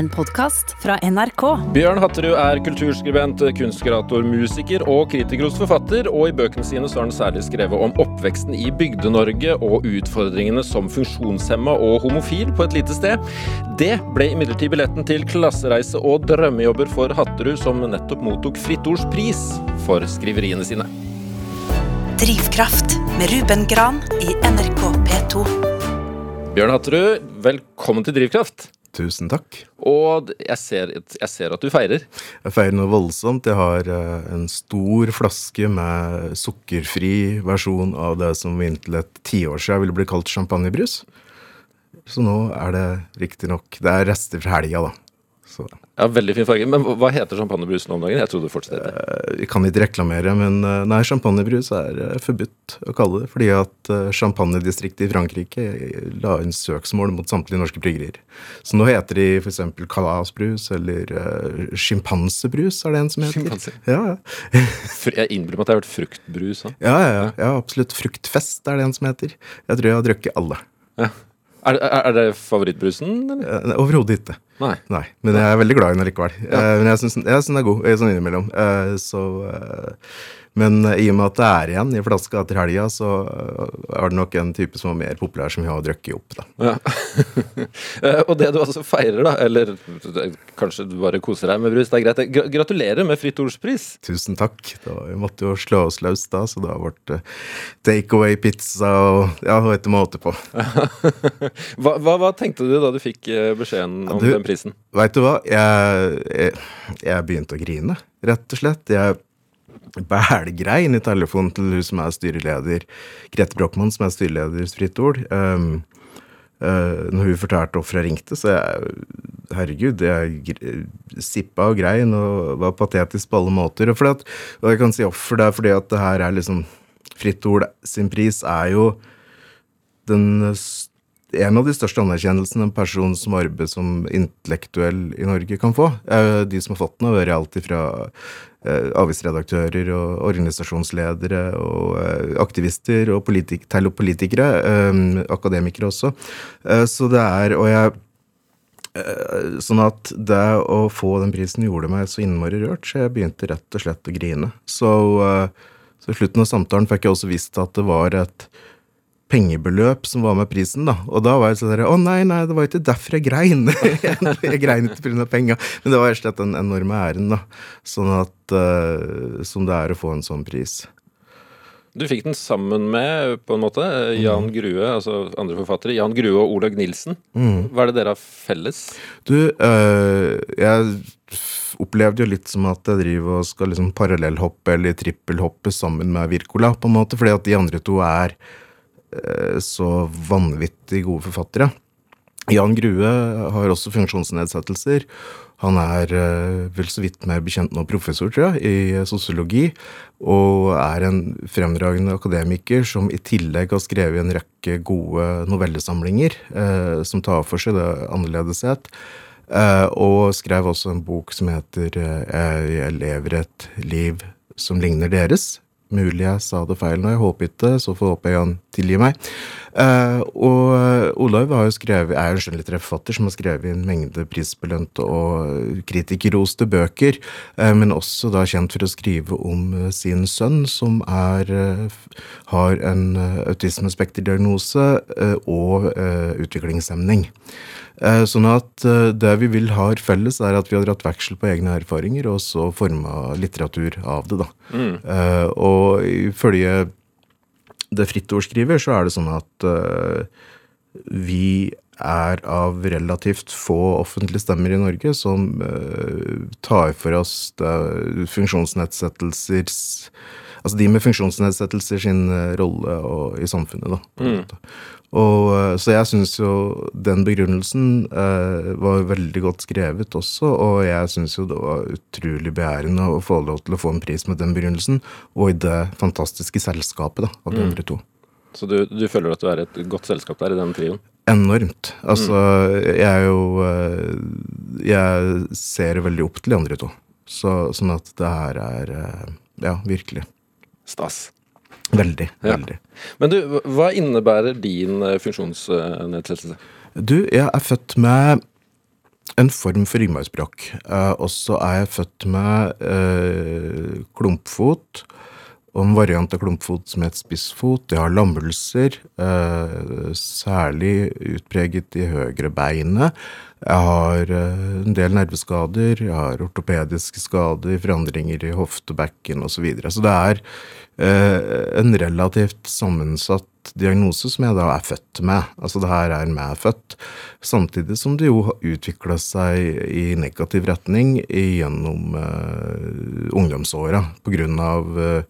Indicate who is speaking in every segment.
Speaker 1: en podkast fra NRK.
Speaker 2: Bjørn Hatterud er kulturskribent, kunstkurator, musiker og kritikerros forfatter, og i bøkene sine så har han særlig skrevet om oppveksten i Bygde-Norge og utfordringene som funksjonshemma og homofil på et lite sted. Det ble imidlertid billetten til klassereise og drømmejobber for Hatterud, som nettopp mottok Fritt Ords pris for skriveriene sine.
Speaker 1: Drivkraft med Ruben Gran i NRK P2.
Speaker 2: Bjørn Hatterud, velkommen til Drivkraft.
Speaker 3: Tusen takk.
Speaker 2: Og jeg ser, jeg ser at du feirer.
Speaker 3: Jeg feirer noe voldsomt. Jeg har eh, en stor flaske med sukkerfri versjon av det som inntil et tiår siden ville bli kalt champagnebrus. Så nå er det riktignok Det er rester fra helga, da. Så
Speaker 2: Ja, Veldig fin farge. Men hva heter champagnebrusen om dagen? Jeg trodde det fortsatt het det.
Speaker 3: eh, vi kan ikke reklamere, men eh, nei, champagnebrus er eh, forbudt å kalle det. Fordi at eh, champagnedistriktet i Frankrike eh, la inn søksmål mot samtlige norske bryggerier. Så nå heter de f.eks. kalasbrus eller uh, sjimpansebrus, er det en som heter.
Speaker 2: Schimpanse.
Speaker 3: Ja, ja.
Speaker 2: Jeg innbiller meg at jeg har hørt fruktbrus.
Speaker 3: Ja, ja, ja, ja, absolutt. Fruktfest er det en som heter. Jeg tror jeg har drukket alle.
Speaker 2: Ja. Er, er, det favorittbrusen, eller?
Speaker 3: Eh, Overhodet ikke.
Speaker 2: Nei.
Speaker 3: Nei, men jeg er veldig glad i den likevel. Ja. men jeg syns den, er god, eh, sånn innimellom. Eh, så, eh, men eh, i og med at det er igjen i flaska etter helga, så eh, er det nok en type som er mer populær, som vi har drukket opp. da.
Speaker 2: Ja. Eh, og det du altså feirer, da, eller kanskje du bare koser deg med brus, det er greit. Gra- Gratulerer med Fritt Ordspris.
Speaker 3: Tusen takk. Da, vi måtte jo slå oss løs da, så det har vært takeaway-pizza og ja, og etter måte på.
Speaker 2: Hva, hva, hva tenkte du da du fikk beskjeden om
Speaker 3: du-
Speaker 2: den prisen?
Speaker 3: Veit du hva? Jeg, jeg, jeg begynte å grine, rett og slett. Jeg bælgrein i telefonen til hun som er styreleder, Grete Brochmann, som er styreleder i Fritt Ord. Um, uh, når hun fortalte hvorfor jeg ringte, så jeg Herregud, jeg sippa og grein og var patetisk på alle måter. Og, at, og jeg kan si offer, det er fordi at det her er liksom Fritt Ord sin pris er jo den s- en av de største anerkjennelsene en person som arbeider som intellektuell i Norge kan få. Eh, De som har fått den, har vært alt fra avisredaktører og organisasjonsledere og eh, aktivister og politik politikere. eh, Akademikere også. Eh, Så det er Og jeg eh, Sånn at det å få den prisen gjorde meg så innmari rørt, så jeg begynte rett og slett å grine. Eh, så i slutten av samtalen fikk jeg også visst at det var et pengebeløp som var med prisen, da. Og da var jeg sånn der Å nei, nei, det var ikke derfor jeg grein. jeg grein ikke pga. penga, men det var rett og slett den enorme æren, da. Sånn at uh, Som det er å få en sånn pris.
Speaker 2: Du fikk den sammen med, på en måte, eh, Jan Grue, altså andre forfattere. Jan Grue og Olaug Nilsen. Hva er det dere har felles?
Speaker 3: Du, eh, jeg opplevde jo litt som at jeg driver og skal liksom parallellhoppe eller trippelhoppe sammen med Wirkola, på en måte, fordi at de andre to er så vanvittig gode forfattere. Jan Grue har også funksjonsnedsettelser. Han er eh, vel så vidt mer bekjent nå professor, tror jeg, i sosiologi. Og er en fremragende akademiker som i tillegg har skrevet en rekke gode novellesamlinger eh, som tar for seg det annerledeshet. Eh, og skrev også en bok som heter eh, 'Jeg lever et liv som ligner deres'. Mulig jeg sa det feil nå, jeg håper ikke, så får håpe jeg han tilgir meg. Uh, og Olav Olaug har jo skrevet, er en skjønnlitterær forfatter som har skrevet en mengde prisbelønte og kritikerroste bøker, uh, men også da kjent for å skrive om eh, sin sønn, som er, uh, har en eh, autismespekterdiagnose eh, og eh, utviklingshemning. Eh, Sånn at eh, det vi vil ha felles, er at vi har dratt veksel på egne erfaringer, og så forma litteratur av det, da. Eh, Og ifølge det Fritt Ord skriver, så er det sånn at uh, vi er av relativt få offentlige stemmer i Norge som uh, tar for oss det, funksjonsnedsettelser Altså de med funksjonsnedsettelser sin eh, rolle og, i samfunnet, da. måte. Og, eh, så jeg syns jo den begrunnelsen eh, var veldig godt skrevet også, og jeg syns jo det var utrolig begjærende å få lov til å få en pris med den begrunnelsen, og i det fantastiske selskapet da, av de andre to.
Speaker 2: Så du, du føler at du er et godt selskap der i den trioen?
Speaker 3: Enormt. Altså, jeg er jo eh, Jeg ser veldig opp til de andre to. Så, sånn at det her er eh, Ja, virkelig.
Speaker 2: Stas.
Speaker 3: Veldig.
Speaker 2: Ja.
Speaker 3: Veldig.
Speaker 2: Men du, hva innebærer din eh, funksjonsnedsettelse?
Speaker 3: Du, jeg er født med en form for ryggmargsbrokk. Eh, og så er jeg født med eh, klumpfot og en variant av klumpfot som het spissfot. Jeg har lammelser, eh, særlig utpreget i høyre beinet. Jeg har en del nerveskader, jeg har ortopediske skader, forandringer i hoftebekken osv. Så, videre. så det er en relativt sammensatt diagnose som jeg da er født med. Altså det her er meg født. Samtidig som det jo har utvikla seg i negativ retning gjennom eh, ungdomsåra pga. Uh,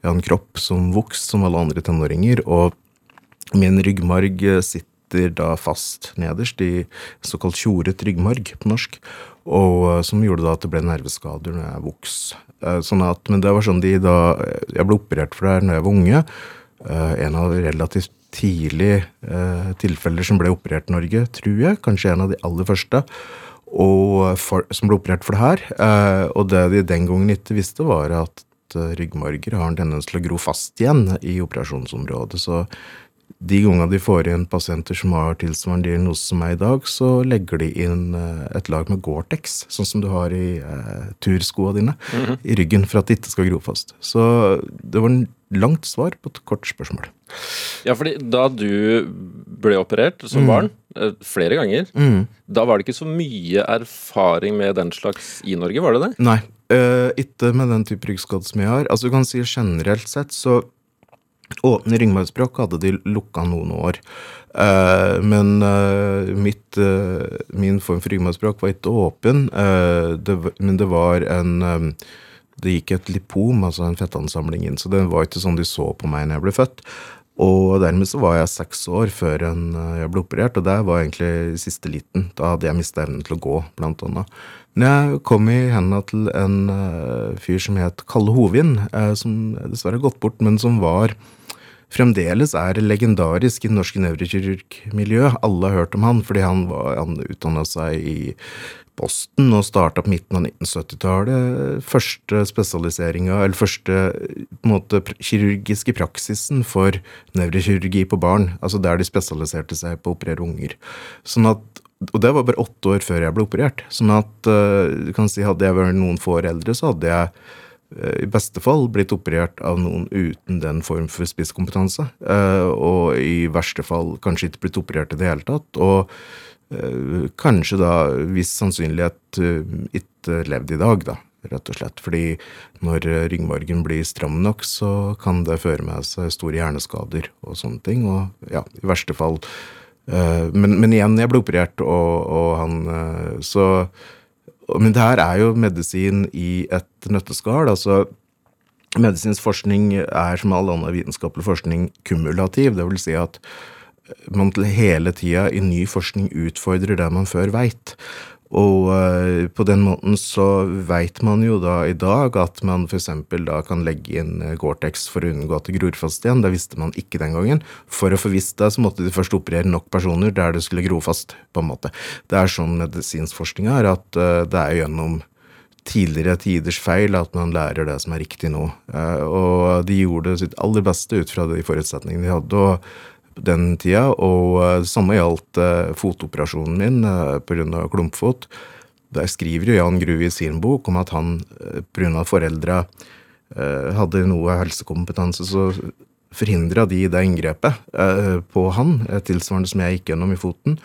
Speaker 3: en kropp som vokste som alle andre tenåringer. Og min ryggmarg sitter da fast nederst i såkalt tjoret ryggmarg på norsk. Og uh, som gjorde da at det ble nerveskader når jeg vokste. Uh, sånn at, men det var sånn de da Jeg ble operert for det her når jeg var unge. Eh, en av relativt tidlige eh, tilfeller som ble operert i Norge, tror jeg. Kanskje en av de aller første. For, som ble operert for det her. Eh, og det de den gangen ikke visste, var at ryggmarger har en tendens til å gro fast igjen i operasjonsområdet. Så de gangene de får inn pasienter som har tilsvarende diagnose som meg i dag, så legger de inn eh, et lag med Gore-Tex, sånn som du har i eh, turskoa dine, mm -hmm. i ryggen for at det ikke skal gro fast. Så det var en langt svar på et kort spørsmål.
Speaker 2: Ja, fordi da du ble operert som mm. barn, eh, flere ganger, mm. da var det ikke så mye erfaring med den slags i Norge, var det det?
Speaker 3: Nei, uh, ikke med den type ryggskade som jeg har. Altså du kan si generelt sett så Åpne ryggmargsbrokk hadde de lukka noen år. Uh, men uh, mitt, uh, min form for ryggmargsbrokk var ikke åpen, det, men det var en um, Det gikk et lipom, altså en fettansamling inn, så det var ikke sånn de så på meg når jeg ble født. Og dermed så var jeg seks år før jeg ble operert, og det var egentlig siste liten. Da hadde jeg mista evnen til å gå, blant annet. Men jeg kom i hendene til en fyr som het Kalle Hovin, som dessverre har gått bort, men som var fremdeles er legendarisk i norsk nevrokirurgmiljø. Alle har hørt om han fordi han, var, han utdanna seg i Boston og starta på midten av 1970-tallet. Første spesialiseringa, eller første måte, kirurgiske praksisen for nevrokirurgi på barn. Altså der de spesialiserte seg på å operere unger. Sånn at og det var bare åtte år før jeg ble operert. Sånn at uh, du kan si, hadde jeg vært noen få år eldre, så hadde jeg Eh, i beste fall blitt operert av noen uten den form for spisskompetanse. Eh, og i verste fall kanskje ikke blitt operert i det hele tatt. Og eh, kanskje da viss sannsynlighet ikke levd i dag, da. Rett og slett. Fordi når ryggmargen blir stram nok, så kan det føre med seg store hjerneskader og sånne ting. Og ja, i verste fall men, men igjen, jeg ble operert, og, og han Så men det her er jo medisin i et nøtteskall. altså Medisinsk forskning er som all annen vitenskapelig forskning kumulativ. Det vil si at man til hele tida i ny forskning utfordrer det man før veit. Og uh, på den måten så veit man jo da i dag at man f.eks. da kan legge inn eh, Gore-Tex for å unngå at det gror fast igjen. Det visste man ikke den gangen. For å få visst det, så måtte de først operere nok personer der det skulle gro fast, på en måte. Det er sånn medisinsk forskning er, at uh, det er gjennom tidligere tiders feil at man lærer det som er riktig nå. Uh, og de gjorde sitt aller beste ut fra de forutsetningene de hadde. og den tida, og det eh, samme gjaldt uh, fotoperasjonen min eh, pga. klumpfot. Der skriver jo Jan Gruve i sin bok om at han pga. foreldra hadde noe helsekompetanse, så forhindra de det inngrepet på han, tilsvarende som jeg gikk gjennom i foten.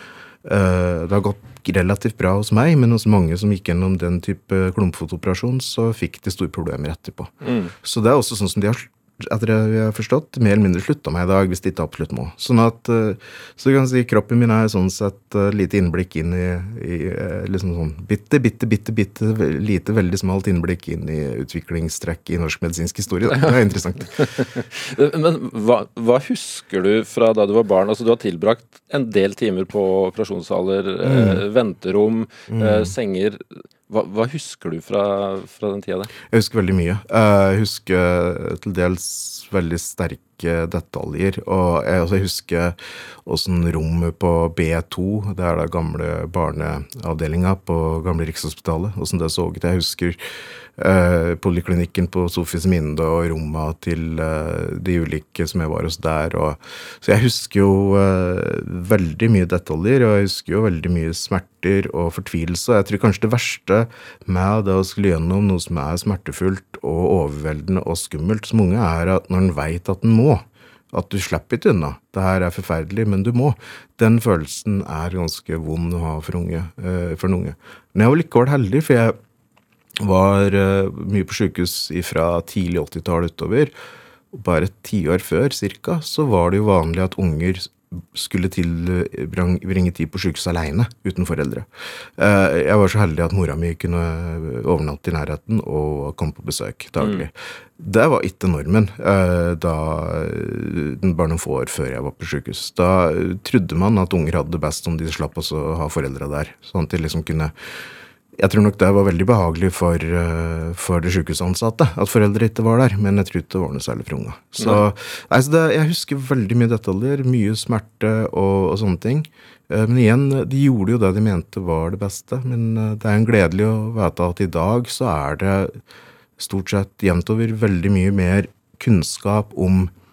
Speaker 3: det har gått relativt bra hos meg, men hos mange som gikk gjennom den type klumpfotoperasjon, så fikk de store problemer etterpå. Mm. Så det er også sånn som de har etter det jeg har forstått, mer eller mindre slutta meg i dag, hvis det ikke absolutt må. Sånn at, eh, så du kan si kroppen min er sånn sett uh, lite innblikk inn i, i uh, liksom sånn bitte, bitte, bitte, bitte lite, veldig smalt innblikk inn i utviklingstrekk i norsk medisinsk historie. Det er interessant.
Speaker 2: Men hva, hva, husker du fra da du var barn? Altså Du har tilbrakt en del timer på operasjonssaler, mm. eh, venterom, mm. eh, senger. Hva, hva, husker du fra, fra, den tida?
Speaker 3: Jeg husker veldig mye. Jeg husker til dels veldig sterke detaljer. Og jeg, altså, husker åssen rommet på B2, det er da gamle barneavdelinga på gamle Rikshospitalet, åssen det så ut. Jeg husker eh, poliklinikken på Sofies Minde og romma til eh, de ulike som jeg var hos der. Og, så jeg husker jo eh, veldig mye detaljer, og jeg husker jo veldig mye smerter og fortvilelse. Jeg tror kanskje det verste med det å skulle gjennom noe som er smertefullt og overveldende og skummelt som unge, er at når en veit at en må, at du slipper ikke unna. Det her er forferdelig, men du må. Den følelsen er ganske vond å ha for, unge, eh, for en unge. Men jeg var likevel heldig, for jeg var uh, mye på sjukehus fra tidlig 80-tall utover. Bare et tiår før cirka, så var det jo vanlig at unger skulle tilbringe tid på sjukehus aleine, uten foreldre. Uh, jeg var så heldig at mora mi kunne overnatte i nærheten og komme på besøk daglig. Mm. Det var ikke normen da bare noen få år før jeg var på sjukehus. Da trodde man at unger hadde det best om de slapp å ha foreldre der, sånn at de liksom kunne jeg tror nok det var veldig behagelig for, uh, for de sykehusansatte at foreldre ikke var der, men jeg tror ikke det var noe særlig for unga. Så, altså det, jeg husker veldig mye detaljer, mye smerte og, og sånne ting. Uh, men igjen, de gjorde jo det de mente var det beste. Men uh, det er en gledelig å vite at i dag så er det stort sett jevnt over veldig mye mer kunnskap om Eh,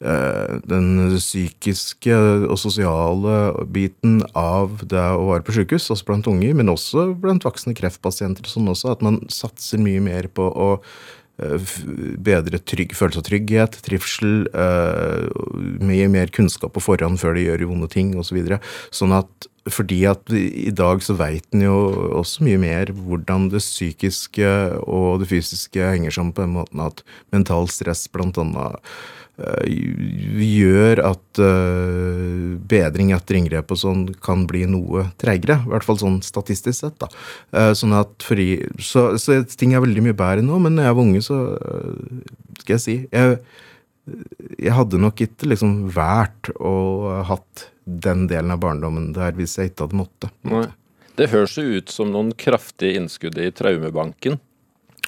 Speaker 3: den psykiske og sosiale biten av det å være på sykehus, også blant unge, men også blant voksne kreftpasienter. Sånn også, at man satser mye mer på å eh, bedre trygg, følelse av trygghet, trivsel, uh, mye mer kunnskap på forhånd før de gjør vonde ting osv. Så sånn at fordi at i dag så veit en jo også mye mer hvordan det psykiske og det fysiske henger sammen på den måten at mental stress blant annet Eh, gjør at uh, bedring etter inngrep og sånn kan bli noe tregere. I hvert fall sånn statistisk sett. da. Uh, sånn at fri, så, så, ting er veldig mye bedre nå, men når jeg var unge, så skal jeg si jeg, jeg hadde nok ikke liksom vært å hatt den delen av barndommen der hvis jeg ikke hadde måttet.
Speaker 2: Det høres jo ut som noen kraftige innskudd i traumebanken.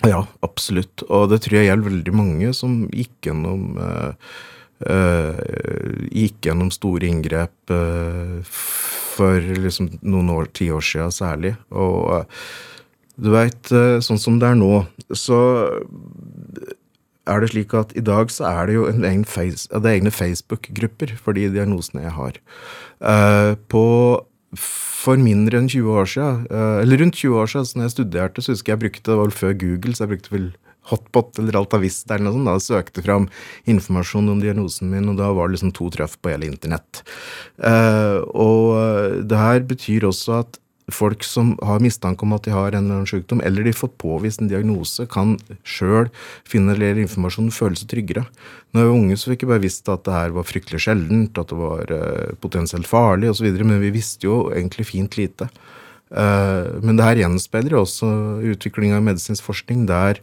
Speaker 3: Ja, absolutt. Og det tror jeg gjelder veldig mange som gikk gjennom uh, uh, Gikk gjennom store inngrep uh, for liksom noen år, ti år siden særlig. Og du veit, sånn som det er nå, så er det slik at i dag så er det jo en egen face, det er egne Facebook-grupper for de diagnosene jeg har. på for mindre enn 20 år siden, eh, eller rundt 20 år siden, når jeg studerte, så husker jeg brukte det var før Google, så jeg brukte vel Hotbot eller Altavista eller noe sånt. Da jeg søkte fram informasjon om diagnosen min, og da var det liksom to treff på hele internett. Uh, og det her betyr også at folk som har mistanke om at de har en eller annen sykdom, eller de får påvist en diagnose, kan sjøl finne eller informasjon og føle seg tryggere. Når jeg var unge, så fikk jeg bare visst at det her var fryktelig sjeldent, at det var uh, potensielt farlig osv., men vi visste jo egentlig fint lite. Uh, men det her gjenspeiler også utviklinga av medisinsk forskning, der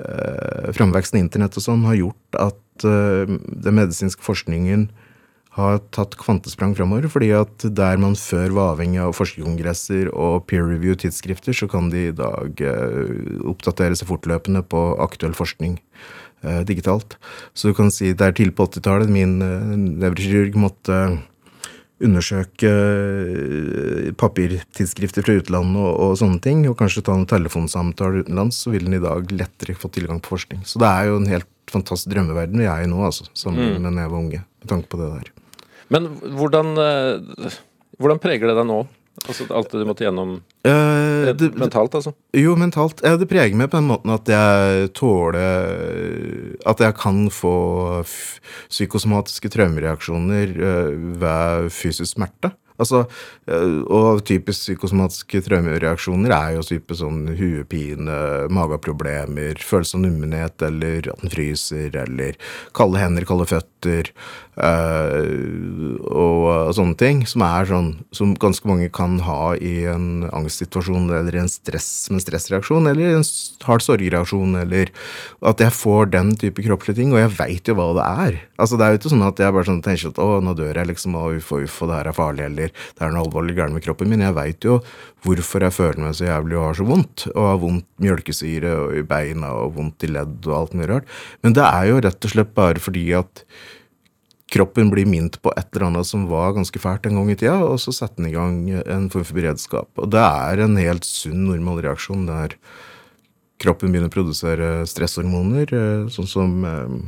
Speaker 3: uh, framveksten av internett og sånn har gjort at den medisinske forskningen har tatt kvantesprang framover. fordi at der man før var avhengig av forskerkongresser og peer review tidsskrifter, så kan de i dag eh, oppdatere seg fortløpende på aktuell forskning eh, digitalt. Så du kan si det er tidlig på 80-tallet min eh, nevrokirurg måtte undersøke eh, papirtidsskrifter fra utlandet og, og, sånne ting, og kanskje ta en telefonsamtale utenlands, så vil den i dag lettere få tilgang på forskning. Så det er jo en helt fantastisk drømmeverden vi er i nå, altså, sammenlignet mm. med da jeg var unge. med tanke på det der.
Speaker 2: Men hvordan, eh, hvordan preger det deg nå? Altså Alt det du måtte gjennom uh, det, mentalt, altså?
Speaker 3: Jo, mentalt. Det preger meg på den måten at jeg tåler At jeg kan få psykosomatiske traumereaksjoner uh, ved fysisk smerte. Altså, eh, og typisk psykosomatiske traumereaksjoner er jo type sånn huepine, mageproblemer, følelse av nummenhet eller at den fryser, eller kalde hender, kalde føtter, øh, og, og, sånne ting. Som er sånn som ganske mange kan ha i en angstsituasjon eller en stress en stressreaksjon, eller en hard sorgreaksjon, eller at jeg får den type kroppslige ting, og jeg veit jo hva det er. Altså, det er jo ikke sånn at jeg bare sånn tenker at å, nå dør jeg, liksom, og uff, uff, og det her er farlig, eller det er noe alvorlig gærent med kroppen min. Jeg veit jo hvorfor jeg føler meg så jævlig og har så vondt. Og har vondt mjølkesyre og i beina og vondt i ledd og alt mulig rart. Men det er jo rett og slett bare fordi at kroppen blir minnet på et eller annet som var ganske fælt en gang i tida, og så setter den i gang en form for beredskap. Og det er en helt sunn, normal reaksjon der kroppen begynner å produsere stresshormoner, eh, sånn som eh,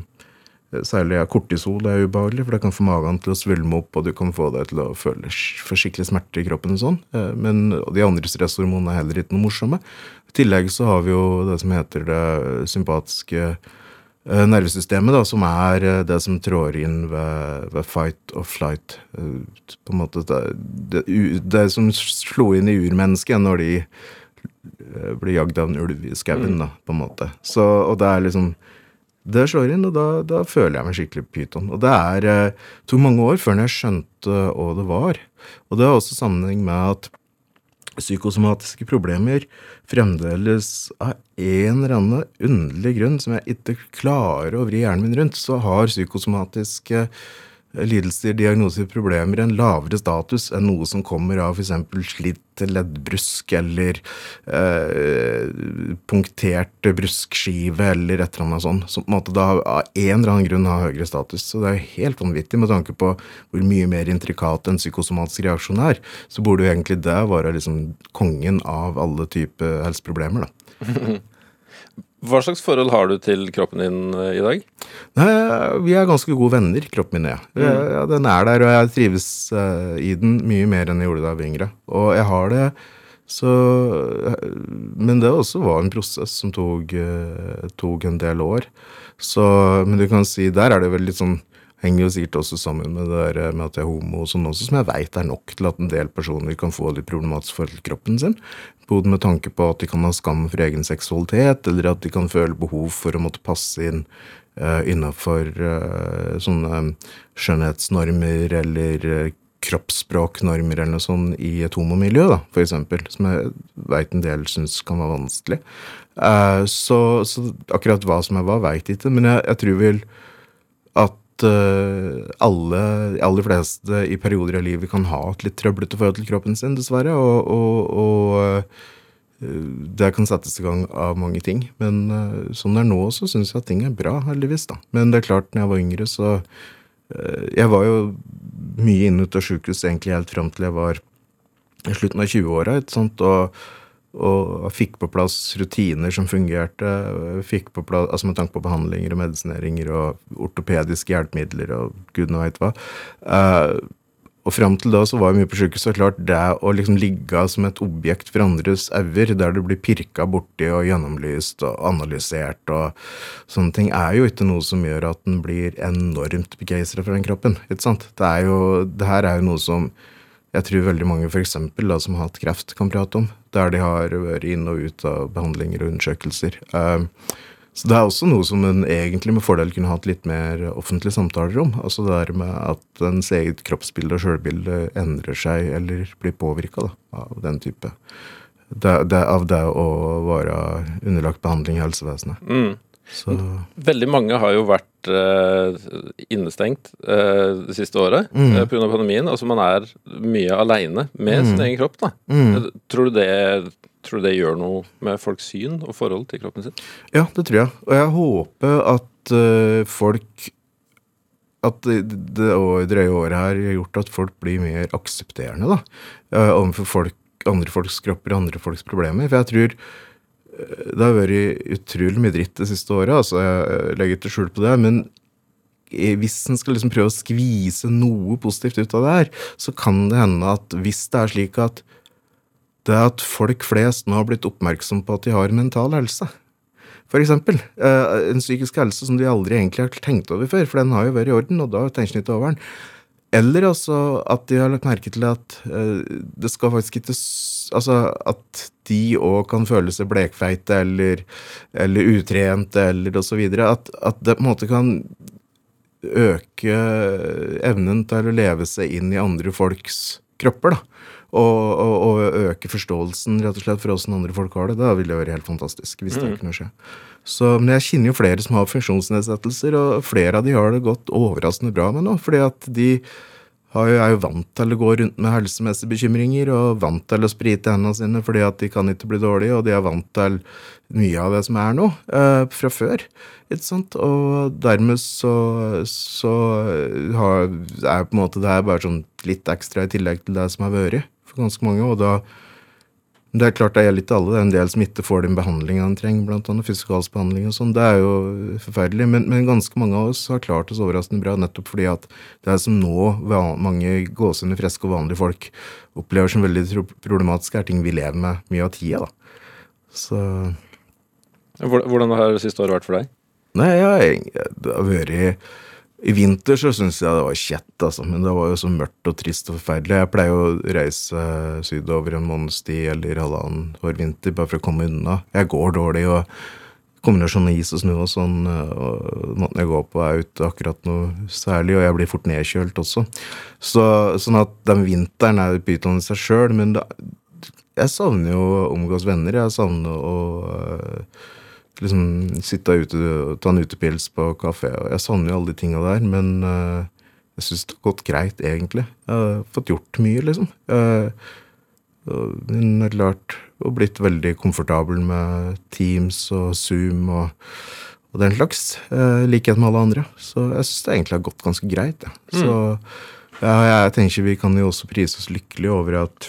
Speaker 3: Særlig ja, kortisol er ubehagelig, for det kan få magen til å svulme opp, og du kan få deg til å føle forsiktig smerte i kroppen. og sånn. Eh, men de andre stresshormonene er heller ikke noe morsomme. I tillegg så har vi jo det som heter det sympatiske nervesystemet, da, som er eh, det som trår inn ved, ved fight or flight. På en måte det, det, det som slo inn i urmennesket når de blir jagd av en ulv i skauen, da, på en måte. Så, og det er liksom det slår inn, og da, da, føler jeg meg skikkelig pyton. Og det er, to mange år før jeg skjønte hva det var. Og det har også sammenheng med at psykosomatiske problemer fremdeles av en eller annen underlig grunn som jeg ikke klarer å vri hjernen min rundt, så har psykosomatiske lidelser, diagnoser, problemer en lavere status enn noe som kommer av f.eks. slitt leddbrusk eller eh, punktert bruskskive eller et eller annet sånt, som på en måte da av en eller annen grunn har høyere status. Så det er helt vanvittig med tanke på hvor mye mer intrikat en psykosomatisk reaksjon er. Så burde jo egentlig det være liksom kongen av alle typer helseproblemer, da.
Speaker 2: Hva slags forhold har du til kroppen din eh, i dag?
Speaker 3: Nei, Vi er ganske gode venner, kroppen min og jeg. Mm. Ja, den er der, og jeg trives uh, i den mye mer enn jeg gjorde da jeg var yngre. Og jeg har det så Men det også var en prosess som tok, uh, tok en del år. Så Men du kan si, der er det vel litt sånn henger jo sikkert også sammen med det der med at jeg er homo, og sånn også, som jeg veit er nok til at en del personer kan få litt problematisk forhold til kroppen sin. Både med tanke på at de kan ha skam for egen seksualitet, eller at de kan føle behov for å måtte passe inn uh, innafor uh, sånne skjønnhetsnormer eller kroppsspråknormer eller noe sånt i et homomiljø, da, for eksempel, som jeg veit en del syns kan være vanskelig. Uh, så, så, akkurat hva som er hva, veit ikke, men jeg, jeg tror vel at uh, alle, de aller fleste i perioder av livet kan ha et litt trøblete forhold til kroppen sin, dessverre. Og, og, og uh, det kan settes i gang av mange ting. Men som sånn det er nå, så syns jeg at ting er bra, heldigvis. da. Men det er klart, når jeg var yngre, så Jeg var jo mye inne ut av sjukehus egentlig helt fram til jeg var i slutten av 20-åra. Og og fikk på plass rutiner som fungerte. fikk på plass, altså Med tanke på behandlinger og medisineringer og ortopediske hjelpemidler og gudene veit hva. Uh, og fram til da så var jeg mye på sykehus, og klart det å liksom ligge som et objekt for andres øyne, der du blir pirka borti og gjennomlyst og analysert og sånne ting, er jo ikke noe som gjør at en blir enormt begeistra for den kroppen. ikke sant? Det, er jo, det her er jo noe som jeg tror veldig mange for eksempel, da, som har hatt kreft, kan prate om. Der de har vært inn og ut av behandlinger og undersøkelser. Uh, så det er også noe som en egentlig med fordel kunne hatt litt mer offentlige samtaler om. Altså det der med at ens eget kroppsbilde og sjølbilde endrer seg eller blir påvirka av den type. Det, det, av det å være underlagt behandling i helsevesenet. Mm.
Speaker 2: Så. Veldig mange har jo vært uh, innestengt uh, det siste året mm. uh, pga. pandemien. Altså man er mye aleine med mm. sin egen kropp. da. Mm. Tror, du det, tror, du det, gjør noe med folks syn og forhold til kroppen sin?
Speaker 3: Ja, det tror jeg. Og jeg håper at uh, folk at det, det drøye året her har gjort at folk blir mer aksepterende da, overfor folk, andre folks kropper og andre folks problemer. For jeg tror det har vært utrolig mye dritt det siste året, altså jeg legger ikke skjul på det. Men hvis en skal liksom prøve å skvise noe positivt ut av det her, så kan det hende at hvis det er slik at det at folk flest nå har blitt oppmerksom på at de har mental helse, for eksempel, eh, en psykisk helse som de aldri egentlig har tenkt over før, for den har jo vært i orden, og da tenker de ikke over den. Eller altså at de har lagt merke til at uh, det skal faktisk ikke Altså at de òg kan føle seg blekfeite eller, eller utrente eller osv. At, at det på en måte kan øke evnen til å leve seg inn i andre folks kropper. da. Og, og, og øke forståelsen rett og slett for åssen andre folk har det. Da vil det være helt fantastisk. hvis det mm. kunne skje. Så, men jeg kjenner jo flere som har funksjonsnedsettelser, og flere av de har det gått overraskende bra med nå. fordi at de har jo, er jo vant til å gå rundt med helsemessige bekymringer og vant til å sprite hendene sine fordi at de kan ikke bli dårlige, og de er vant til mye av det som er nå, eh, fra før. Ikke sant? Og dermed så, så har, er på en måte det her bare sånn litt ekstra i tillegg til det som har vært for ganske mange. og da det er klart det gjelder litt alle. Det er en del som ikke får den behandlinga de trenger, bl.a. fysikalsbehandling og sånn. Det er jo forferdelig. Men, men, ganske mange av oss har klart oss overraskende bra nettopp fordi at det er som nå mange gåsehudne, friske og vanlige folk opplever som veldig problematisk, er ting vi lever med mye av tida, da. Så
Speaker 2: Hvordan har det siste året vært for deg?
Speaker 3: Nei, jeg, det har vært i vinter så syns jeg det var kjett, altså. Men det var jo så mørkt og trist og forferdelig. Jeg pleier å reise sydover en måneds tid eller halvannen hver vinter bare for å komme unna. Jeg går dårlig, og kombinasjonen av is og snø og sånn, og måten jeg går på, er ute akkurat noe særlig, og jeg blir fort nedkjølt også. Så, sånn at den vinteren er pyton i seg sjøl, men da, jeg savner jo å omgås venner. Jeg savner å liksom sitte ute og ta en utepils på kafé. og Jeg savner jo alle de tinga der, men uh, jeg syns det har gått greit, egentlig. Jeg har fått gjort mye, liksom. Uh, men er klart og blitt veldig komfortabel med Teams og Zoom og, og den slags. Uh, likhet med alle andre. Så jeg syns det egentlig har gått ganske greit. Ja. Mm. Så ja, jeg tenker vi kan jo også prise oss lykkelige over at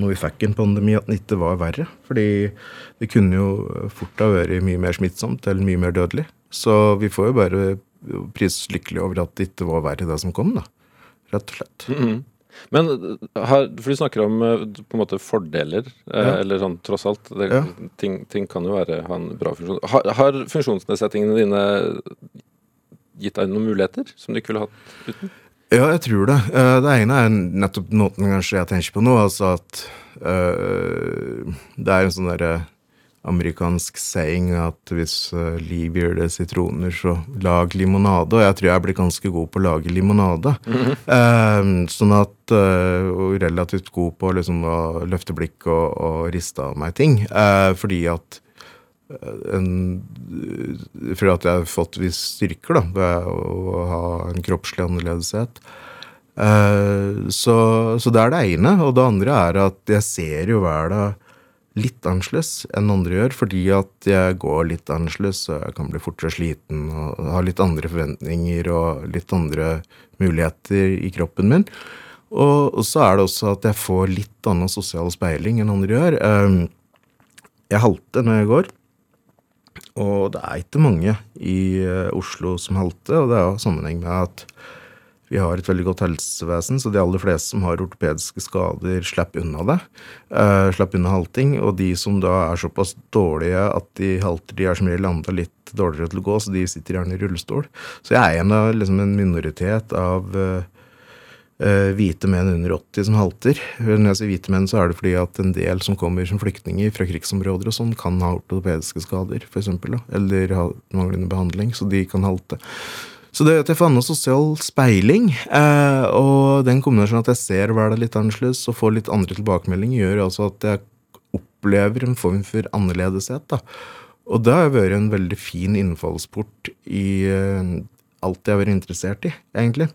Speaker 3: når vi fikk en pandemi, at den ikke var verre. Fordi det kunne jo fort ha vært mye mer smittsomt eller mye mer dødelig. Så vi får jo bare prise oss lykkelige over at det ikke var verre, det som kom, da. Rett og slett. Mm -hmm.
Speaker 2: Men her, for du snakker om eh, på en måte fordeler, eh, ja. eller sånn tross alt. Det, ja. ting, ting, kan jo være, ha en bra funksjon. Har, har funksjonsnedsettingene dine gitt deg noen muligheter som du ikke ville hatt uten?
Speaker 3: Ja, jeg tror det. Eh, det ene er nettopp måten kanskje jeg tenker på nå. Altså at uh, det er en sånn derre amerikansk saying at hvis uh, liv gjør det sitroner, så lag limonade. Og jeg tror jeg blir ganske god på å lage limonade. Mm -hmm. uh, sånn at Og relativt god på liksom å løfte blikk og, og riste av meg ting. fordi at en, for at jeg har fått visse styrker da, ved å ha en kroppslig annerledeshet. Uh, så, så, det er det ene. Og det andre er at jeg ser jo verden litt annerledes enn andre gjør, fordi at jeg går litt annerledes, og jeg kan bli fortere sliten og ha litt andre forventninger og litt andre muligheter i kroppen min. Og, og så er det også at jeg får litt annen sosial speiling enn andre gjør. Uh, jeg halter når jeg går. Og det er ikke mange i uh, Oslo som halter, og det har sammenheng med at vi har et veldig godt helsevesen, så de aller fleste som har ortopediske skader, slipper unna det. Uh, slipper unna halting. Og de som da er såpass dårlige at de halter, de er som regel enda litt dårligere til å gå, så de sitter gjerne i rullestol. Så jeg er en liksom, en minoritet av uh, hvite menn under 80 som halter. Når jeg sier hvite menn, så er det fordi at en del som kommer som flyktninger fra krigsområder og sånn, kan ha ortopediske skader, f.eks., eller ha manglende behandling, så de kan halte. Så det at jeg får annen sosial speiling, eh, og den kombinasjonen at jeg ser verden litt annerledes og får litt andre tilbakemeldinger, gjør altså at jeg opplever en form for annerledeshet. da. Og det har vært en veldig fin innfallsport i uh, alt jeg har vært interessert i, egentlig.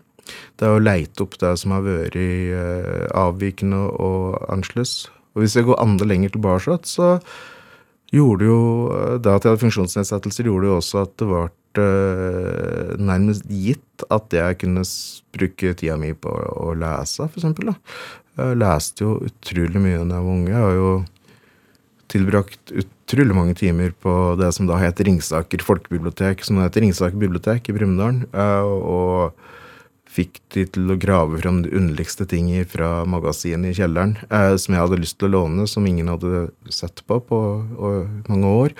Speaker 3: Det er å leite opp det som har vært uh, avvikende og annerledes. Og hvis jeg går andre lenger tilbake, så gjorde jo eh, det at jeg hadde funksjonsnedsettelser, gjorde jo også at det ble uh, nærmest gitt at jeg kunne bruke tida mi på å lese, f.eks. Jeg leste jo utrolig mye da jeg var unge. Jeg har jo tilbrakt utrolig mange timer på det som da heter Ringsaker folkebibliotek, som heter Ringsaker bibliotek i Brumunddal. Og fikk de til å grave fram de underligste ting fra magasinet i kjelleren eh, som jeg hadde lyst til å låne, som ingen hadde sett på på og, mange år.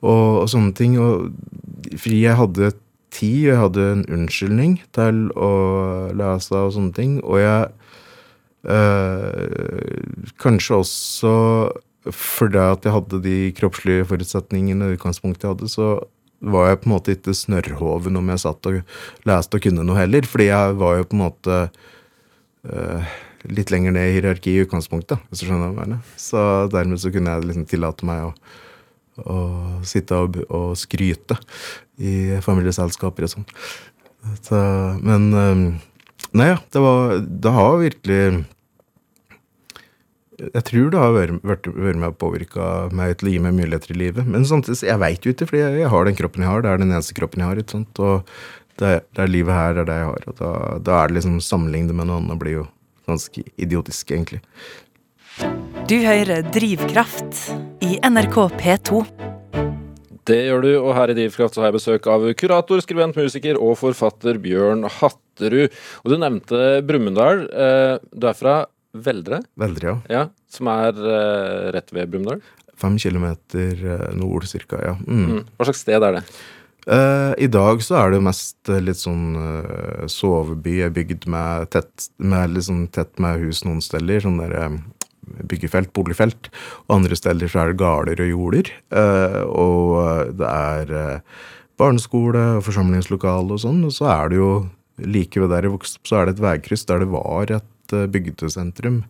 Speaker 3: Og, og, sånne ting. Og fordi jeg hadde tid, jeg hadde en unnskyldning til å lese og sånne ting. Og jeg eh, Kanskje også fordi at jeg hadde de kroppslige forutsetningene i utgangspunktet jeg hadde, så var jeg på en måte ikke snørrhoven om jeg satt og leste og kunne noe heller. Fordi jeg var jo på en måte uh, litt lenger ned i hierarkiet i utgangspunktet, hvis du skjønner hva. Så dermed så kunne jeg liksom tillate meg å, å sitte og, og, skryte i familieselskaper og sånn. Så, men um, Nei, ja, det var Det har virkelig Jeg tror det har vært, vært, med å påvirke meg til å gi meg muligheter i livet. Men samtidig, jeg veit jo ikke, fordi jeg, jeg, har den kroppen jeg har. Det er den eneste kroppen jeg har. ikke sant? Og det, det er livet her, det er det jeg har. Og da, da er det liksom sammenlignet med noe annet blir jo ganske idiotisk, egentlig.
Speaker 1: Du hører Drivkraft i NRK P2.
Speaker 2: Det gjør du, og her i Drivkraft så har jeg besøk av kurator, skribent, musiker og forfatter Bjørn Hatterud. Og du nevnte Brumunddal. Eh, du er fra Veldre?
Speaker 3: Veldre, ja.
Speaker 2: ja som er uh, rett ved Brumunddal?
Speaker 3: Fem kilometer uh, nord, cirka, ja. Mm.
Speaker 2: Mm. Hva slags sted er det?
Speaker 3: Uh, I dag så er det mest litt sånn soveby, bygd med tett, med liksom tett med hus noen steder. Sånn der byggefelt, boligfelt. Og andre steder så er det gårder og jorder. og det er barneskole og forsamlingslokale og sånn. Og så er det jo like ved der jeg vokste opp, så er det et veikryss der det var et bygdesentrum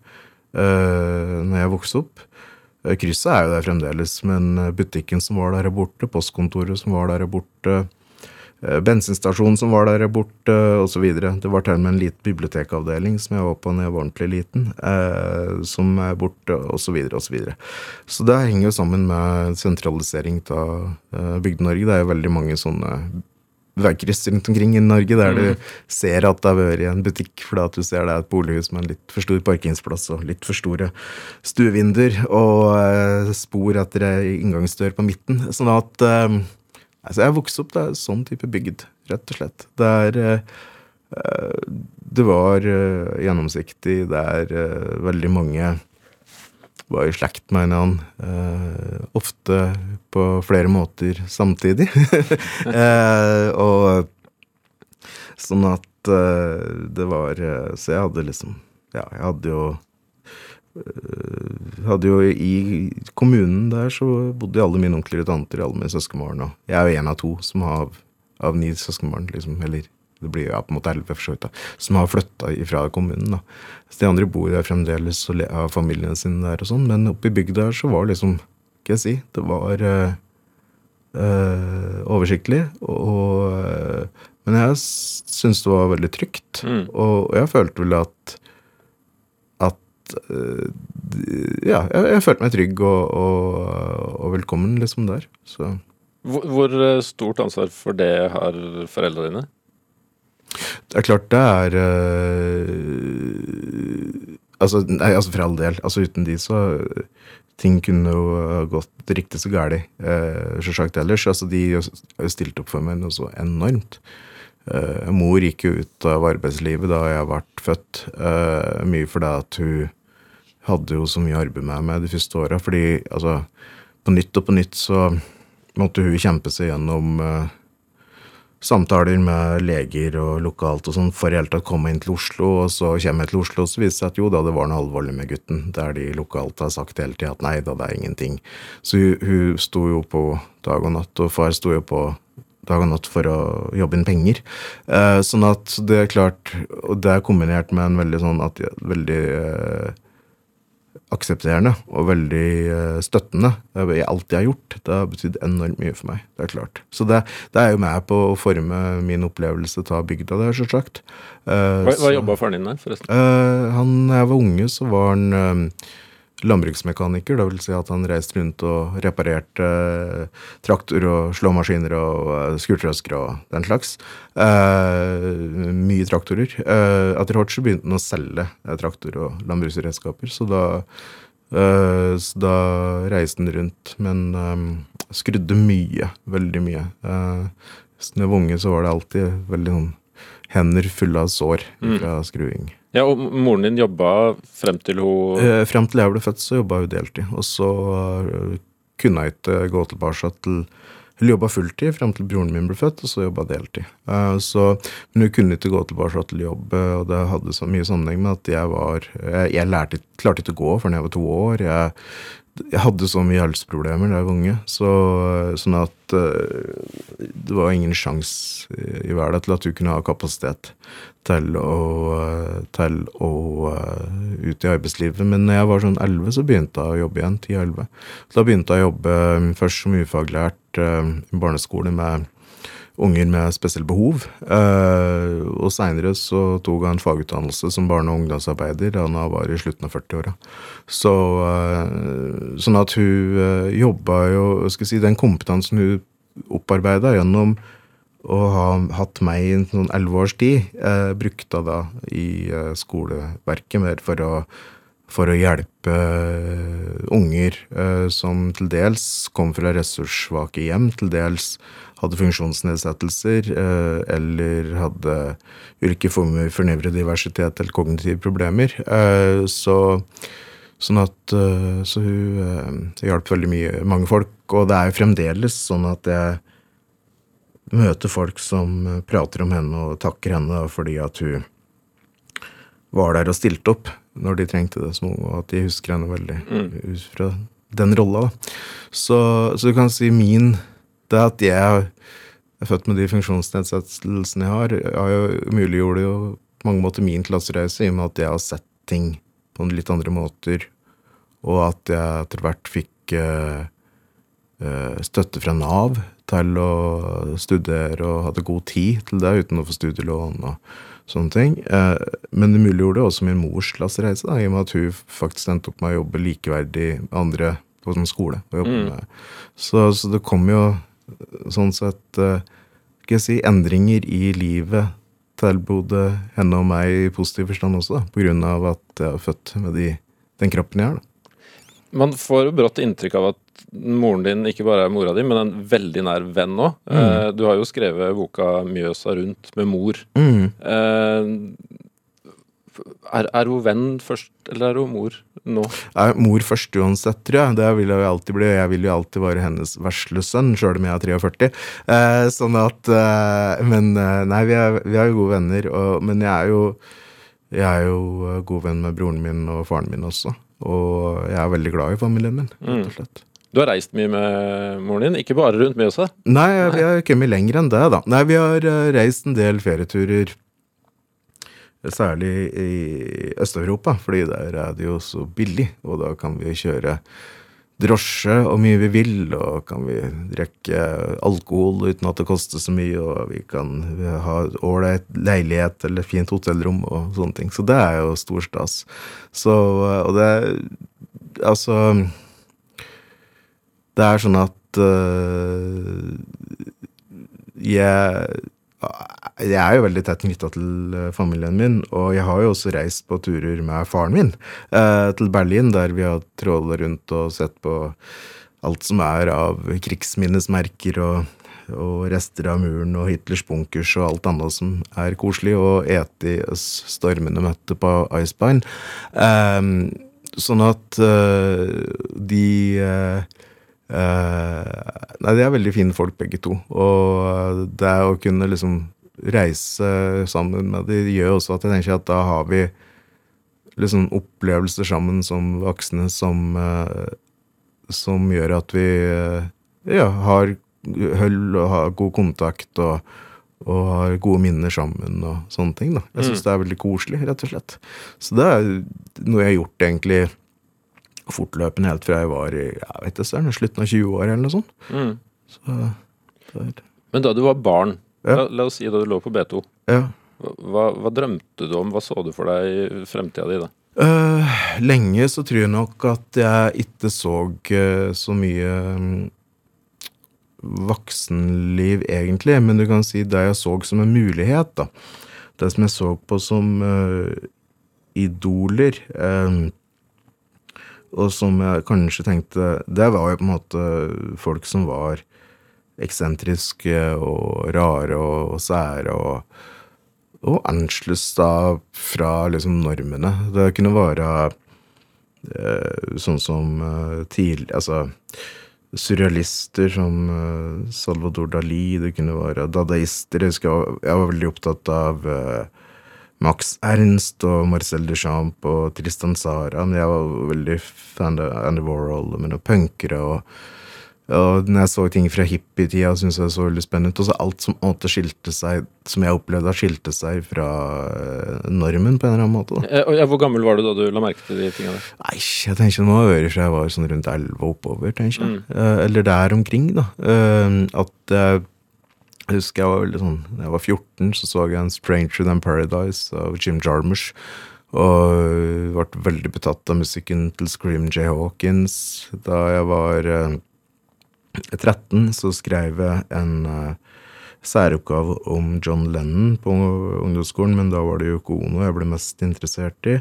Speaker 3: uh, når jeg vokste opp. Uh, krysset er jo der fremdeles, men butikken som var der, er borte. Postkontoret som var der, er borte. Bensinstasjonen som var der, er borte, osv. Det var til og med en liten bibliotekavdeling som jeg var på da jeg var ordentlig liten, som er borte, osv.. Så, videre. så det henger jo sammen med sentralisering av Bygde-Norge. Det er jo veldig mange sånne veikryss rundt omkring i Norge der mm. du ser at det har vært en butikk fordi at du ser det er et bolighus med en litt for stor parkingsplass og litt for store stuevinduer og eh, spor etter ei inngangsdør på midten. Sånn at eh, altså Jeg vokste opp er sånn type bygd, rett og slett. Det er eh, Det var gjennomsiktig, det er eh, veldig mange var i slekt med en annen. Uh, ofte på flere måter samtidig. uh, og sånn at uh, det var Så jeg hadde liksom Ja, jeg hadde jo hadde jo I kommunen der så bodde alle mine onkler og tanter, alle mine søskenbarn. Og jeg er jo en av to som har av, av ni søskenbarn, liksom. Eller det blir jo ja, på en måte elleve, for så vidt, da, som har flytta fra kommunen. da. Så De andre bor der fremdeles og har familiene sine der og sånn, men oppe i bygda så var det liksom Hva jeg si? Det var øh, øh, oversiktlig. Og, øh, men jeg syns det var veldig trygt. Mm. Og, og, jeg følte vel at at Ja, jeg, jeg, følte meg trygg og, og, og velkommen liksom der. Så.
Speaker 2: Hvor, hvor stort ansvar for det har foreldrene dine?
Speaker 3: Det er klart det er øh, altså, nei, altså for all del. Altså uten de så Ting kunne jo gått riktig så galt, uh, sagt ellers. Altså de har jo stilt opp for meg noe så enormt. Uh, mor gikk jo ut av arbeidslivet da jeg ble født, uh, mye fordi at hun hadde jo så mye arbeid med meg de første åra. Fordi altså, på nytt og på nytt så måtte hun kjempe seg gjennom uh, samtaler med leger og lokalt og sånn for i hele tatt komme inn til Oslo. Og så kommer jeg til Oslo, og så viser det seg at jo da, det var noe alvorlig med gutten. Der de lokalt har sagt hele tida at nei da, det er ingenting. Så hun, hun sto jo på dag og natt, og far sto jo på dag og natt for å jobbe inn penger. Eh, sånn at det er klart Og det er kombinert med en veldig sånn at veldig eh, aksepterende og veldig eh, støttende i alt jeg har gjort. Det har betydd enormt mye for meg. Det er klart. Så det, det er jo med på å forme min opplevelse av bygda der, selvsagt.
Speaker 2: Uh, hva hva jobba faren din der, forresten?
Speaker 3: Uh, han, jeg var unge, så var han uh, landbruksmekaniker. Det vil si at han reiste rundt og reparerte eh, traktor og slåmaskiner og eh, skurtrøskere og den slags. Eh, mye traktorer. Eh, etter hvert så begynte han å selge eh, traktor og landbruksredskaper, så da, eh, så da reiste han rundt. Men skrudde mye. Veldig mye. Eh, da jeg var unge, så var det alltid veldig sånn hender fulle av sår mm. fra mm. skruing.
Speaker 2: Ja, Og moren din jobba frem til hun
Speaker 3: eh, Frem til jeg ble født, så jobba hun deltid. Og så uh, kunne jeg ikke gå tilbake til Hun jobba fulltid frem til broren min ble født, og så jobba deltid. Uh, så, men hun kunne ikke gå tilbake til jobb, og det hadde så mye sammenheng med at jeg var Jeg, jeg lærte, klarte ikke å gå før jeg var to år. Jeg jeg hadde så mye helseproblemer da jeg var unge, så, sånn at det var ingen sjanse i verden til at du kunne ha kapasitet til å, til å ut i arbeidslivet. Men når jeg var sånn 11, så begynte jeg å jobbe igjen. 10-11. Da begynte jeg å jobbe um, først som ufaglært uh, i barneskole med unger med spesielle behov. Uh, og seinere så tok han fagutdannelse som barne- og ungdomsarbeider da han var i slutten av 40-åra. Så, uh, sånn at hun uh, jobba jo skal si, Den kompetansen hun opparbeida gjennom å ha hatt meg i noen elleve års tid, brukte brukte da i skoleverket mer for å for å hjelpe unger som til dels kom fra ressurssvake hjem, til dels hadde funksjonsnedsettelser eh, eller hadde ulike former for nevrodiversitet eller kognitive problemer. Eh, så, sånn at eh, Så hun hjalp veldig mye, mange folk. Og det er jo fremdeles sånn at jeg møter folk som prater om henne og takker henne fordi at hun var der og stilte opp når de trengte det som unge, og at de husker henne veldig mm. ut fra den rolla. Så, så, du kan si min det at jeg er født med de funksjonsnedsettelsene jeg har, har jo muliggjort jo på mange måter min klassereise, i og med at jeg har sett ting på litt andre måter, og at jeg etter hvert fikk uh, støtte fra Nav til å studere og hadde god tid til det uten å få studielån og sånne ting. Uh, men det muliggjorde også min mors klassereise, da, i og med at hun faktisk endte opp med å jobbe likeverdig med andre på sånn skole. Mm. Så, så, det kom jo sånn sett uh, skal jeg si, endringer i livet til både henne og meg i positiv forstand også, da, på grunn av at jeg er født med de, den kroppen jeg har. da.
Speaker 2: Man får brått inntrykk av at moren din ikke bare er mora di, men en veldig nær venn òg. Mm. Uh, du har jo skrevet boka 'Mjøsa rundt' med mor. Mm. Uh, er, er, hun venn først, eller er hun mor nå?
Speaker 3: Er mor først uansett, tror jeg. Det vil jeg jo alltid bli. Jeg vil jo alltid være hennes vesle sønn, sjøl om jeg er 43. Eh, sånn at eh, Men eh, nei, vi er, vi er, jo gode venner. Og, men jeg er jo jeg er jo eh, god venn med broren min og faren min også. Og jeg er veldig glad i familien min, rett og mm.
Speaker 2: Du har reist mye med moren din, ikke bare rundt Mjøsa?
Speaker 3: Nei, vi har kommet lenger enn det, da. Nei, vi har eh, reist en del ferieturer Særlig i Øst-Europa, fordi der er det jo så billig. Og da kan vi kjøre drosje og mye vi vil, og kan vi drikke alkohol uten at det koster så mye, og vi kan ha ålreit leilighet eller fint hotellrom og sånne ting. Så det er jo stor stas. Så Og det Altså Det er sånn at uh, jeg jeg er jo veldig tett knytta til eh, familien min, og jeg har jo også reist på turer med faren min eh, til Berlin, der vi har tråla rundt og sett på alt som er av krigsminnesmerker og, og, rester av muren og Hitlers bunkers og alt annet som er koselig, og ete i stormende møtte på Icebein. Eh, sånn at de nei, de er veldig fine folk, begge to. Og det å kunne liksom reise sammen med de gjør også at jeg tenker at da har vi liksom opplevelser sammen som voksne som, uh, som gjør at vi uh, ja, har har god kontakt og, og, har gode minner sammen og sånne ting. da. Jeg syns mm. det er veldig koselig, rett og slett. Så det er noe jeg har gjort egentlig fortløpende helt fra jeg var i jeg vet ikke, slutten av 20 år eller noe sånt. Mm.
Speaker 2: Så, Men da du var barn, ja. la, la, oss si da du lå på B2, ja. hva, hva, drømte du om? Hva så du for deg i fremtida di da?
Speaker 3: Uh, lenge så tror jeg nok at jeg ikke så uh, så mye um, voksenliv, egentlig. Men du kan si det jeg så som en mulighet, da. Det som jeg så på som uh, idoler. Um, og som jeg kanskje tenkte Det var jo på en måte folk som var eksentriske og rare og, og sære og, og annerledes da fra liksom normene. Det kunne være eh, sånn som eh, tidlig Altså surrealister som eh, Salvador Dali, det kunne være dadaister. Jeg, husker, jeg var veldig opptatt av eh, Max Ernst og Marcel Duchamp og Tristan Sara. Men jeg var veldig fan av Andy Warhol med noen punkere. Og, og når jeg så ting fra hippietida, syntes jeg det så veldig spennende ut. Og så alt som måtte skilte seg, som jeg opplevde skilte seg fra eh, normen på en eller annen måte.
Speaker 2: Da. Eh, hvor gammel var du da du la merke til de tingene?
Speaker 3: Nei, jeg tenker det må være fra jeg var sånn rundt elleve og oppover, tenker jeg. Mm. Eh, eller der omkring, da. At jeg Jeg husker jeg var veldig sånn jeg var 14, så så jeg en 'Stranger Than Paradise' av Jim Jarmusch. Og ble veldig betatt av musikken til Scream J. Hawkins. Da jeg var eh, 13, så skrev jeg en eh, særoppgave om John Lennon på ungdomsskolen, men da var det Yoko Ono jeg ble mest interessert i.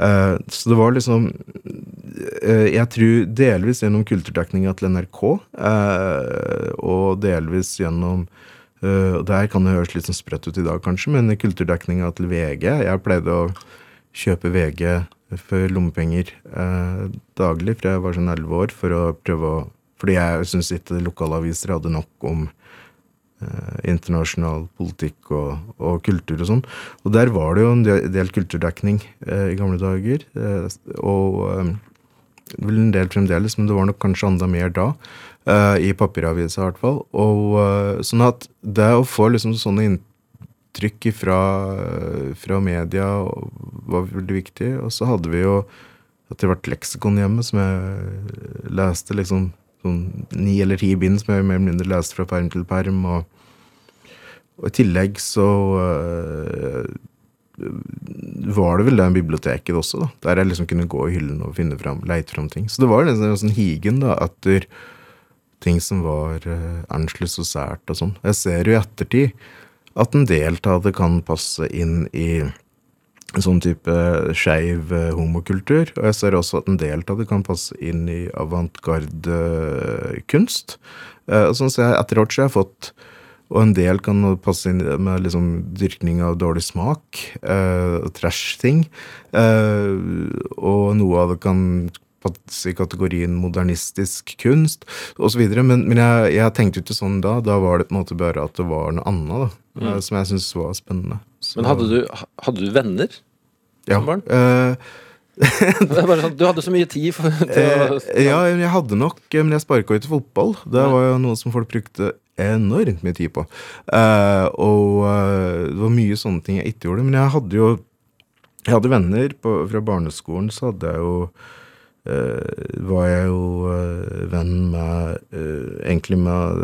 Speaker 3: Eh, så det var liksom eh, Jeg tror delvis gjennom kulturdekninga til NRK, eh, og delvis gjennom eh, og Der kan det høres litt sånn sprøtt ut i dag, kanskje, men kulturdekninga til VG Jeg pleide å kjøpe VG for lommepenger eh, daglig fra jeg var sånn elleve år, for å prøve å Fordi jeg syns ikke lokalaviser hadde nok om eh, internasjonal politikk og, og, kultur og sånn. Og der var det jo en del, kulturdekning eh, i gamle dager. Eh, og eh, vel en del fremdeles, men det var nok kanskje enda mer da. Eh, I papiravisa, i hvert fall. Og eh, sånn at det å få liksom sånne inntrykk fra, fra media var veldig viktig. Og så hadde vi jo etter hvert leksikon hjemme, som jeg leste liksom sånn ni eller ti bind som jeg mer eller mindre leste fra perm til perm. Og, og i tillegg så uh, var det vel det biblioteket også, da, der jeg liksom kunne gå i hyllen og finne fram, leite fram ting. Så det var liksom en sånn higen da, etter ting som var uh, annerledes og sært og sånn. Jeg ser jo i ettertid at en del av det kan passe inn i sånn type skeiv eh, homokultur. Og jeg ser også at en del av det kan passe inn i avantgarde eh. Eh, sånn så jeg, etter hvert så har jeg fått Og en del kan passe inn med liksom dyrkning av dårlig smak. Eh, Trash-ting. Eh, og noe av det kan i kategorien modernistisk kunst osv. Men, men jeg, jeg tenkte ikke sånn da. Da var det på en måte bare at det var noe annet da, mm. som jeg syntes var spennende.
Speaker 2: Så, men hadde du, hadde du venner
Speaker 3: ja. som barn? Uh,
Speaker 2: sånn, du hadde så mye tid for, til
Speaker 3: å Ja, jeg hadde nok Men jeg sparka ikke fotball. Det var jo noe som folk brukte enormt mye tid på. Uh, og uh, det var mye sånne ting jeg ikke gjorde. Men jeg hadde jo Jeg hadde venner på, fra barneskolen, så hadde jeg jo Var jeg jo venn med Egentlig med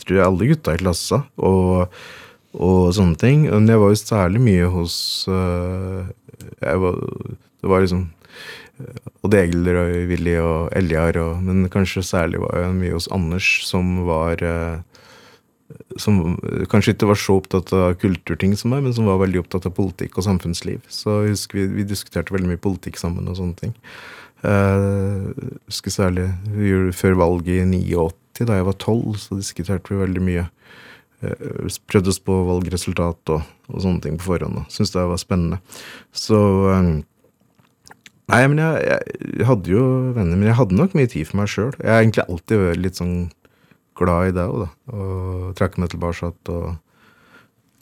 Speaker 3: tror jeg alle gutta i klassa. Og og sånne ting. Men jeg var jo særlig mye hos var, Det var liksom Odd Egil og Willy og Eljar, men kanskje særlig var jeg mye hos Anders, som var uh, som kanskje ikke var så opptatt av kulturting som meg, men som var veldig opptatt av politikk og samfunnsliv. Så jeg husker vi, vi diskuterte veldig mye politikk sammen og sånne ting. Jeg husker særlig før valget i 89, da jeg var tolv, så diskuterte vi veldig mye Eh, prøvde oss på valgresultat og, og, sånne ting på forhånd. Syntes det var spennende. Så Nei, men jeg, jeg, hadde jo venner, men jeg hadde nok mye tid for meg sjøl. Jeg har egentlig alltid vært litt sånn glad i det òg, da. Og trekke meg tilbake og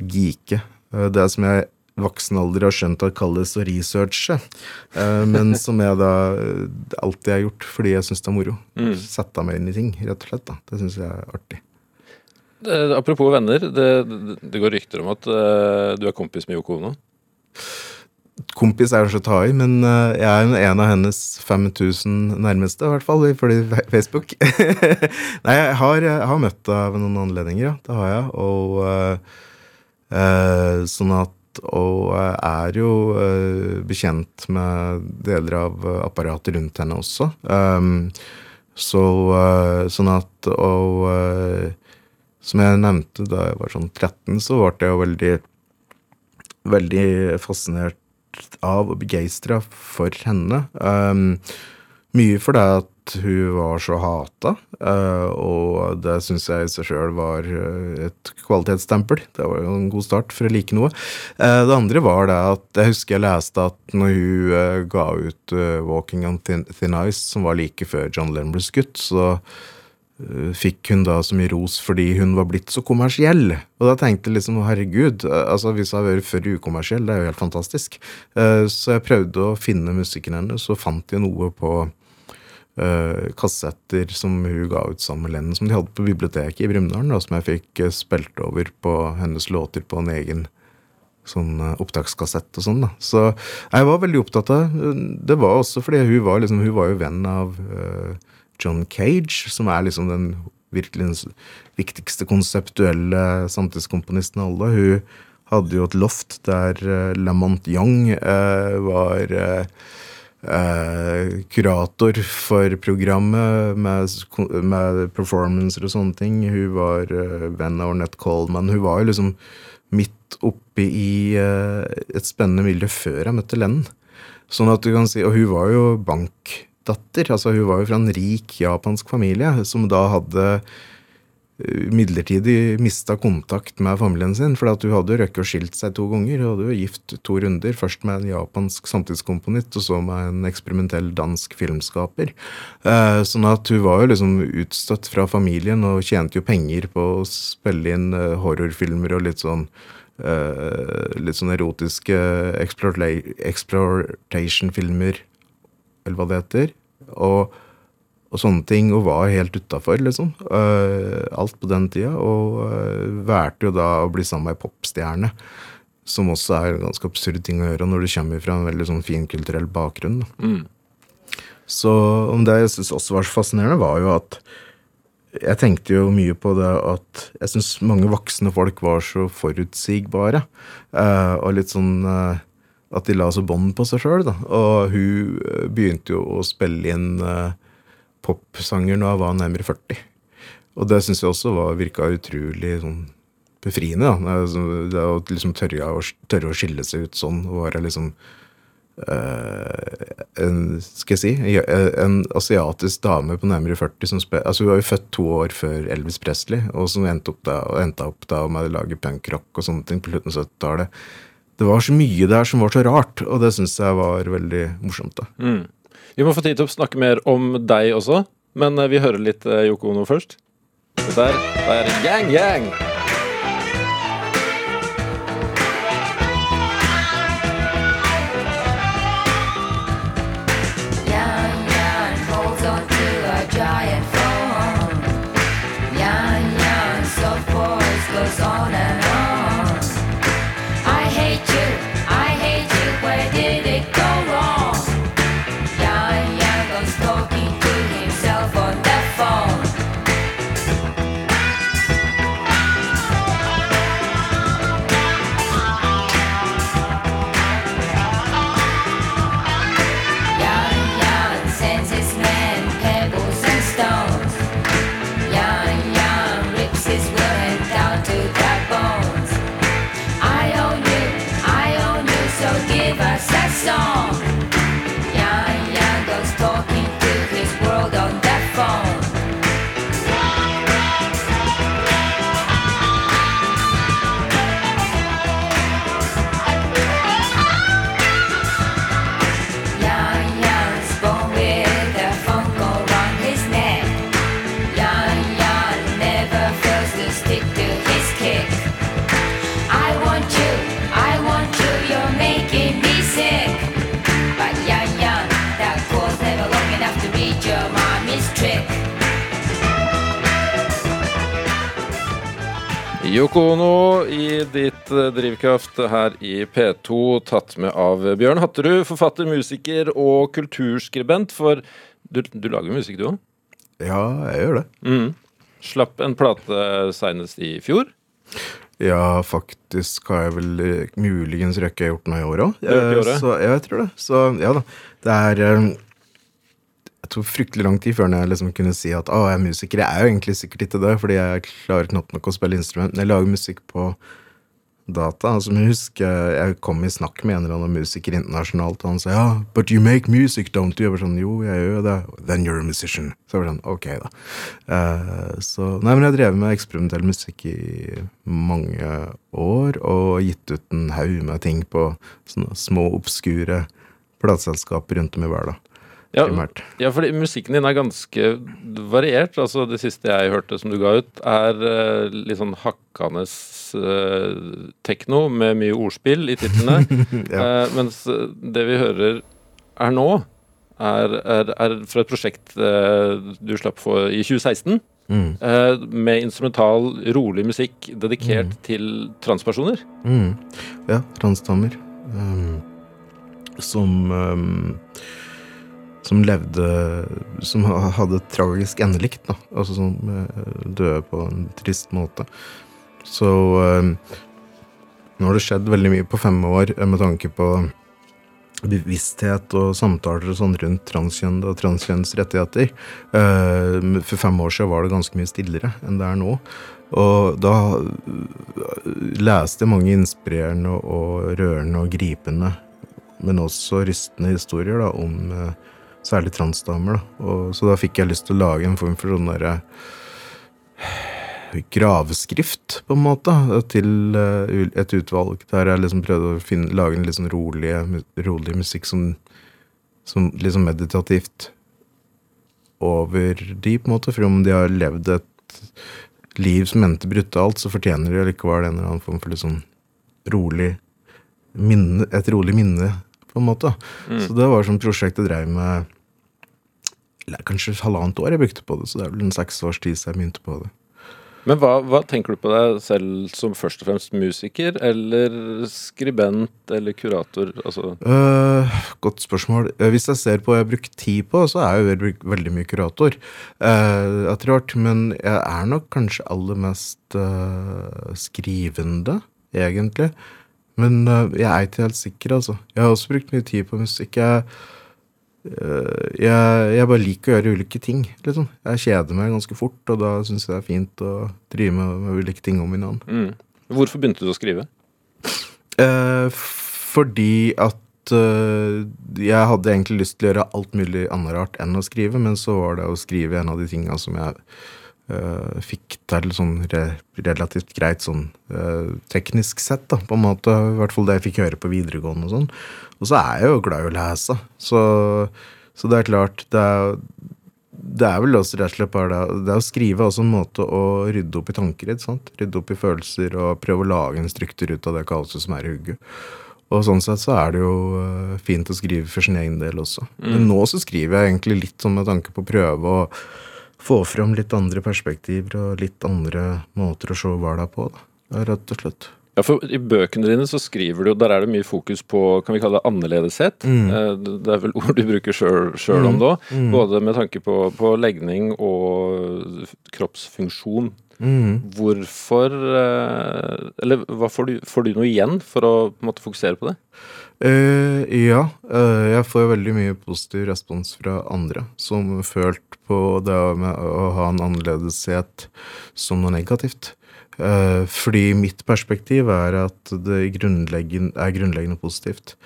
Speaker 3: geeke. Eh, det som jeg i voksen alder har skjønt at kalles å researche, men som jeg da alltid har gjort fordi jeg syns det er moro. Mm. Sette meg inn i ting, rett og slett. da. Det syns jeg er artig.
Speaker 2: Det, apropos venner, det, det, går rykter om at uh, du er kompis med Yoko Ono?
Speaker 3: Kompis er kanskje å ta i, men uh, jeg er en av hennes 5000 nærmeste, i hvert fall, ifølge Facebook. Nei, jeg har, jeg har møtt henne ved noen anledninger, ja. Det har jeg. Og uh, sånn at og er jo bekjent med deler av apparatet rundt henne også. Um, så sånn at Og som jeg nevnte da jeg var sånn 13, så ble jeg jo veldig, veldig fascinert av og begeistra for henne. Um, mye fordi at hun var så hata, uh, og det syns jeg i seg sjøl var uh, et kvalitetsstempel. Det var jo en god start for å like noe. Uh, det andre var det at jeg husker jeg leste at når hun ga ut 'Walking on Thin, Thin Ice', som var like før John Lennon ble skutt, så Eh, fikk hun da så mye ros fordi hun var blitt så kommersiell. Og da tenkte jeg liksom herregud, eh, altså hvis jeg har vært for ukommersiell, det er jo helt fantastisk. Eh, så jeg prøvde å finne musikken hennes, og fant jeg noe på kassetter som hun ga ut sammen med Lennon, som de hadde på biblioteket i Brumunddal, som jeg fikk spilt over på hennes låter på en egen sånn opptakskassett og sånn. da. Så jeg var veldig opptatt av Det var også fordi hun var, liksom, hun var jo venn av John Cage, som er liksom den virkelig viktigste konseptuelle samtidskomponisten av alle. Hun hadde jo et loft der uh, Lamont Young uh, var uh, kurator for programmet med, med performancer og sånne ting. Hun var venn av Ornette Coleman. Hun var jo liksom midt oppe i et spennende miljø før jeg møtte Lennon. Sånn at du kan si, Og hun var jo bankdatter. altså Hun var jo fra en rik japansk familie som da hadde eh, midlertidig mista kontakt med familien sin. For hun hadde jo røkket og skilt seg to ganger. Hun hadde jo gift to runder. Først med en japansk samtidskomponist, og så med en eksperimentell dansk filmskaper. Eh, sånn at hun var jo liksom utstøtt fra familien og tjente jo penger på å spille inn eh, horrorfilmer og litt sånn eh, litt sånn erotiske exploitation-filmer, eller hva det heter. Og, og sånne ting, og var helt utafor, liksom. Uh, alt på den tida. Og uh, valgte jo da å bli sammen med ei popstjerne. Som også er en ganske absurd ting å gjøre når du kommer fra en veldig sånn finkulturell bakgrunn. Da. Så om det jeg syns også var så fascinerende, var jo at jeg tenkte jo mye på det at jeg syns mange voksne folk var så forutsigbare. Uh, og litt sånn eh, at de la så bånd på seg sjøl. Og hun eh, begynte jo å spille inn uh, popsanger når hun var nærmere 40. Og det syns jeg også var, virka utrolig sånn befriende. da. Det å liksom tørre å, tørre å skille seg ut sånn, og være liksom uh, en, skal jeg si, en asiatisk dame på nærmere 40 som spil, altså Hun var jo født to år før Elvis Presley, og som endte opp da, endte opp da med å lage punkrock og sånne ting på slutten av 70-tallet. Det var så mye der som var så rart, og det syns jeg var veldig morsomt. da.
Speaker 2: Mm. Vi må få tid til å snakke mer om deg også, men eh, vi hører litt eh, Yoko Ono først. Dette er, Gang er Yoko Ono i ditt eh, drivkraft her i P2, tatt med av Bjørn Hatterud, forfatter, musiker og kulturskribent. For du, du lager musikk, du òg?
Speaker 3: Ja, jeg gjør det.
Speaker 2: Mm. Slapp en plate seinest i fjor.
Speaker 3: Ja, faktisk har jeg vel eh, muligens røkket gjort noe i år òg.
Speaker 2: Det?
Speaker 3: Så ja, jeg tror det. Så ja da. Det er eh, Jeg fryktelig lang tid før jeg liksom kunne si at å, jeg er musiker. Jeg er jo egentlig sikkert ikke det, fordi jeg klarer knapt nok å spille instrument. Men jeg lager musikk på data. Altså, jeg husker jeg kom i snakk med en eller annen musiker internasjonalt, og han sa ja, but you make music, don't you? Jeg var sånn, jo, jeg gjør det. Then you're a musician. Så jeg var sånn, ok, da. Uh, så Nei, men jeg drevet med eksperimentell musikk i mange år, og gitt ut en haug med ting på sånne små, obskure plateselskaper rundt om i verden.
Speaker 2: Ja,
Speaker 3: primært.
Speaker 2: ja, fordi musikken din er ganske variert. Altså, det siste jeg hørte som du ga ut, er uh, litt sånn hakkende uh, tekno med mye ordspill i titlene.
Speaker 3: Ja.
Speaker 2: uh, mens eh, det vi hører er nå, er, er, er fra et prosjekt eh, du slapp for i 2016.
Speaker 3: Mm.
Speaker 2: eh, med instrumental, rolig musikk dedikert til transpersoner.
Speaker 3: Mm. Ja, transdamer. Um, som um, som levde Som hadde tragisk endelikt, da. Altså som eh, døde på en trist måte. Så eh, nå har det skjedd veldig mye på fem år eh, med tanke på bevissthet og samtaler og sånn rundt transkjønn og transkjønns rettigheter. For fem år siden var det ganske mye stillere enn det er nå. Og da leste jeg mange inspirerende og rørende og gripende, men også rystende historier da, om særlig transdamer. Da. Og, så da fikk jeg lyst til å lage en form for sånn derre graveskrift, på en måte, til eh, et utvalg der jeg liksom prøvde å finne, lage en litt sånn rolig, rolig musikk som, som liksom meditativt over de, på en måte. For om de har levd et liv som endte brutalt, så fortjener de likevel en eller annen form for sånn rolig minne, et rolig minne, på en måte. Så det var sånn prosjekt jeg drev med kanskje halvannet år jeg brukte på det, så det er vel en seks års tid siden jeg begynte på det.
Speaker 2: Men hva, hva tenker du på deg selv som først og fremst musiker, eller skribent, eller kurator? Altså,
Speaker 3: Uh, godt spørsmål. Eh, Hvis jeg ser på hva jeg har brukt tid på, så er jeg jo veldig mye kurator. Uh, etter hvert, men jeg er nok kanskje aller mest uh, skrivende, egentlig. Men øh, jeg er ikke helt sikker, altså. Jeg har også brukt mye tid på musikk. Jeg, øh, jeg, jeg bare liker å gjøre ulike ting, liksom. Jeg kjeder meg ganske fort, og da syns jeg det er fint å drive med, med ulike ting om hverandre.
Speaker 2: mm. Hvorfor begynte du å skrive?
Speaker 3: Eh, fordi at eh, jeg hadde egentlig lyst til å gjøre alt mulig annet rart enn å skrive, men så var det å skrive en av de tinga som jeg eh, fikk til sånn re relativt greit sånn eh, teknisk sett, da, på en måte. I hvert fall det jeg fikk høre på videregående og sånn. Og så er jeg jo glad i å lese, så, så det er klart det er, det er vel også rett og slett bare det, det er å skrive også en måte å rydde opp i tanker i. Rydde opp i følelser og prøve å lage en struktur ut av det kaoset som er i hugget. Og sånn sett så er det jo eh, fint å skrive for sin egen del også. Men nå så skriver jeg egentlig litt sånn med tanke på å prøve å få fram litt andre perspektiver og litt andre måter å se hverdag på, da. Rett og slett.
Speaker 2: Ja, for I bøkene dine så skriver du, og der er det mye fokus på kan vi kalle det annerledeshet. Mm. Det det er vel ord du bruker sjøl om det òg. Både med tanke på, på legning og kroppsfunksjon. Hvorfor eh, Eller får du, får du noe igjen for å på måte fokusere på det?
Speaker 3: Eh, ja, Uh, jeg får veldig mye positiv respons fra andre som følt på det med å ha en annerledeshet som noe negativt. Uh, fordi mitt perspektiv er at det grunnleggende, er grunnleggende positivt.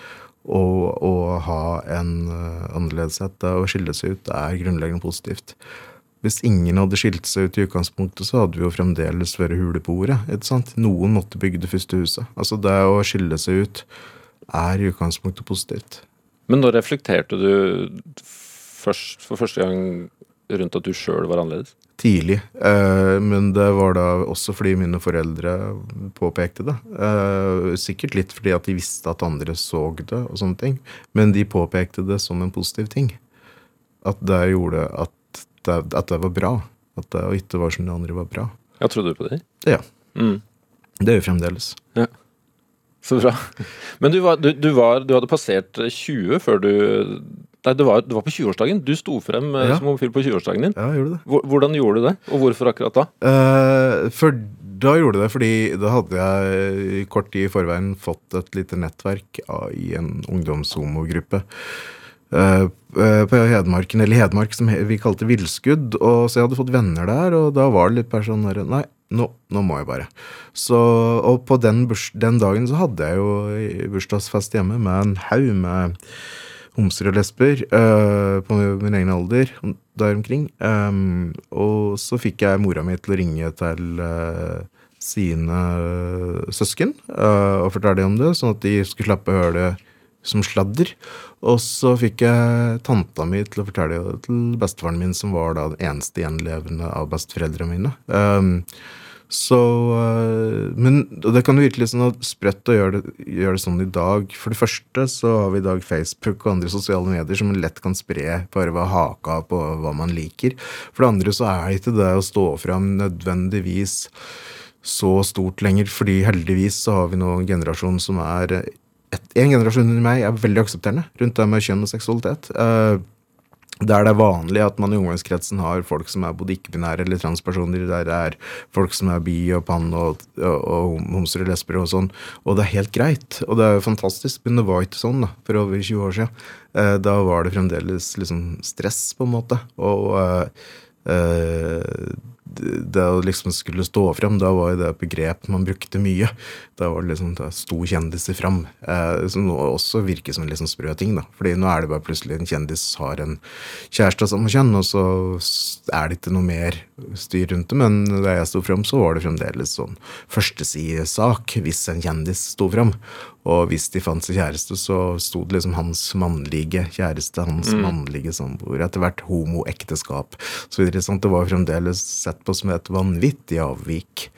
Speaker 3: Og å ha en uh, annerledeshet, det å skille seg ut, er grunnleggende positivt. Hvis ingen hadde skilt seg ut i utgangspunktet, så hadde vi jo fremdeles vært hule på ordet. Noen måtte bygge det første huset. Altså det å skille seg ut er i utgangspunktet positivt.
Speaker 2: Men når reflekterte du først, for første gang rundt at du sjøl var annerledes?
Speaker 3: Tidlig. Eh, men det var da også fordi mine foreldre påpekte det. Eh, sikkert litt fordi at de visste at andre så det og sånne ting. Men de påpekte det som en positiv ting. At det gjorde at det, at det var bra. At det ikke var som det andre var bra.
Speaker 2: Ja, trodde du på det?
Speaker 3: Ja.
Speaker 2: Mm.
Speaker 3: Det er jo fremdeles.
Speaker 2: Ja. Så bra. Men du, var, du, du, var, du hadde passert 20 før du Nei, det var, det var på 20-årsdagen. Du sto frem eh,
Speaker 3: Ja.
Speaker 2: som homofil på 20-årsdagen din.
Speaker 3: Ja, jeg gjorde det.
Speaker 2: Hvordan gjorde du det, og hvorfor akkurat da?
Speaker 3: Uh, for da gjorde det fordi da hadde jeg kort tid i forveien fått et lite nettverk av, i en ungdomshomogruppe. Uh, uh, på Hedmarken, eller Hedmark som vi kalte Villskudd. Og så jeg hadde fått venner der, og da var det litt sånn Nei, nå, nå må jeg bare. Så, og på den, burs, den dagen så hadde jeg jo bursdagsfest hjemme med en haug med homser og lesber uh, på min egen alder der omkring. Um, og så fikk jeg mora mi til å ringe til uh, sine søsken uh, og fortelle dem om det, sånn at de skulle slappe å høre det som sladder. Og så fikk jeg tanta mi til å fortelle det til bestefaren min, som var da den eneste gjenlevende av besteforeldrene mine. Um, så øh, Men det kan virke litt sånn sprøtt å gjøre det, gjøre det sånn i dag. For det første så har vi i dag Facebook og andre sosiale medier som lett kan spre bare ved haka på hva man liker. For det andre så er det ikke det å stå fram nødvendigvis så stort lenger, fordi heldigvis så har vi nå en generasjon som er et, En generasjon under meg er veldig aksepterende rundt det med kjønn og seksualitet. Eh, der det er vanlig at man i omgangskretsen har folk som er både ikke-binære eller transpersoner, der det er folk som er bi og pann og, og, og homser og lesber og sånn. Og det er helt greit, og det er jo fantastisk, men det var ikke sånn da, for over 20 år siden. Eh, da var det fremdeles liksom stress, på en måte. Og eh, eh, det å liksom skulle stå frem, da var jo det et begrep man brukte mye. Da var det liksom, da sto kjendiser fram. Eh, som også virker som en liksom sprø ting, da. Fordi nå er det bare plutselig en kjendis har en kjæreste av samme kjønn, og så er det ikke noe mer styr rundt det. Men da jeg sto frem, så var det fremdeles sånn førstesidesak hvis en kjendis sto frem. Og hvis de fant seg kjæreste, så sto det liksom hans mannlige kjæreste, hans mannlige samboer. Etter hvert homoekteskap. Så videre, sant? Det var fremdeles sett på som et vanvittig avvik.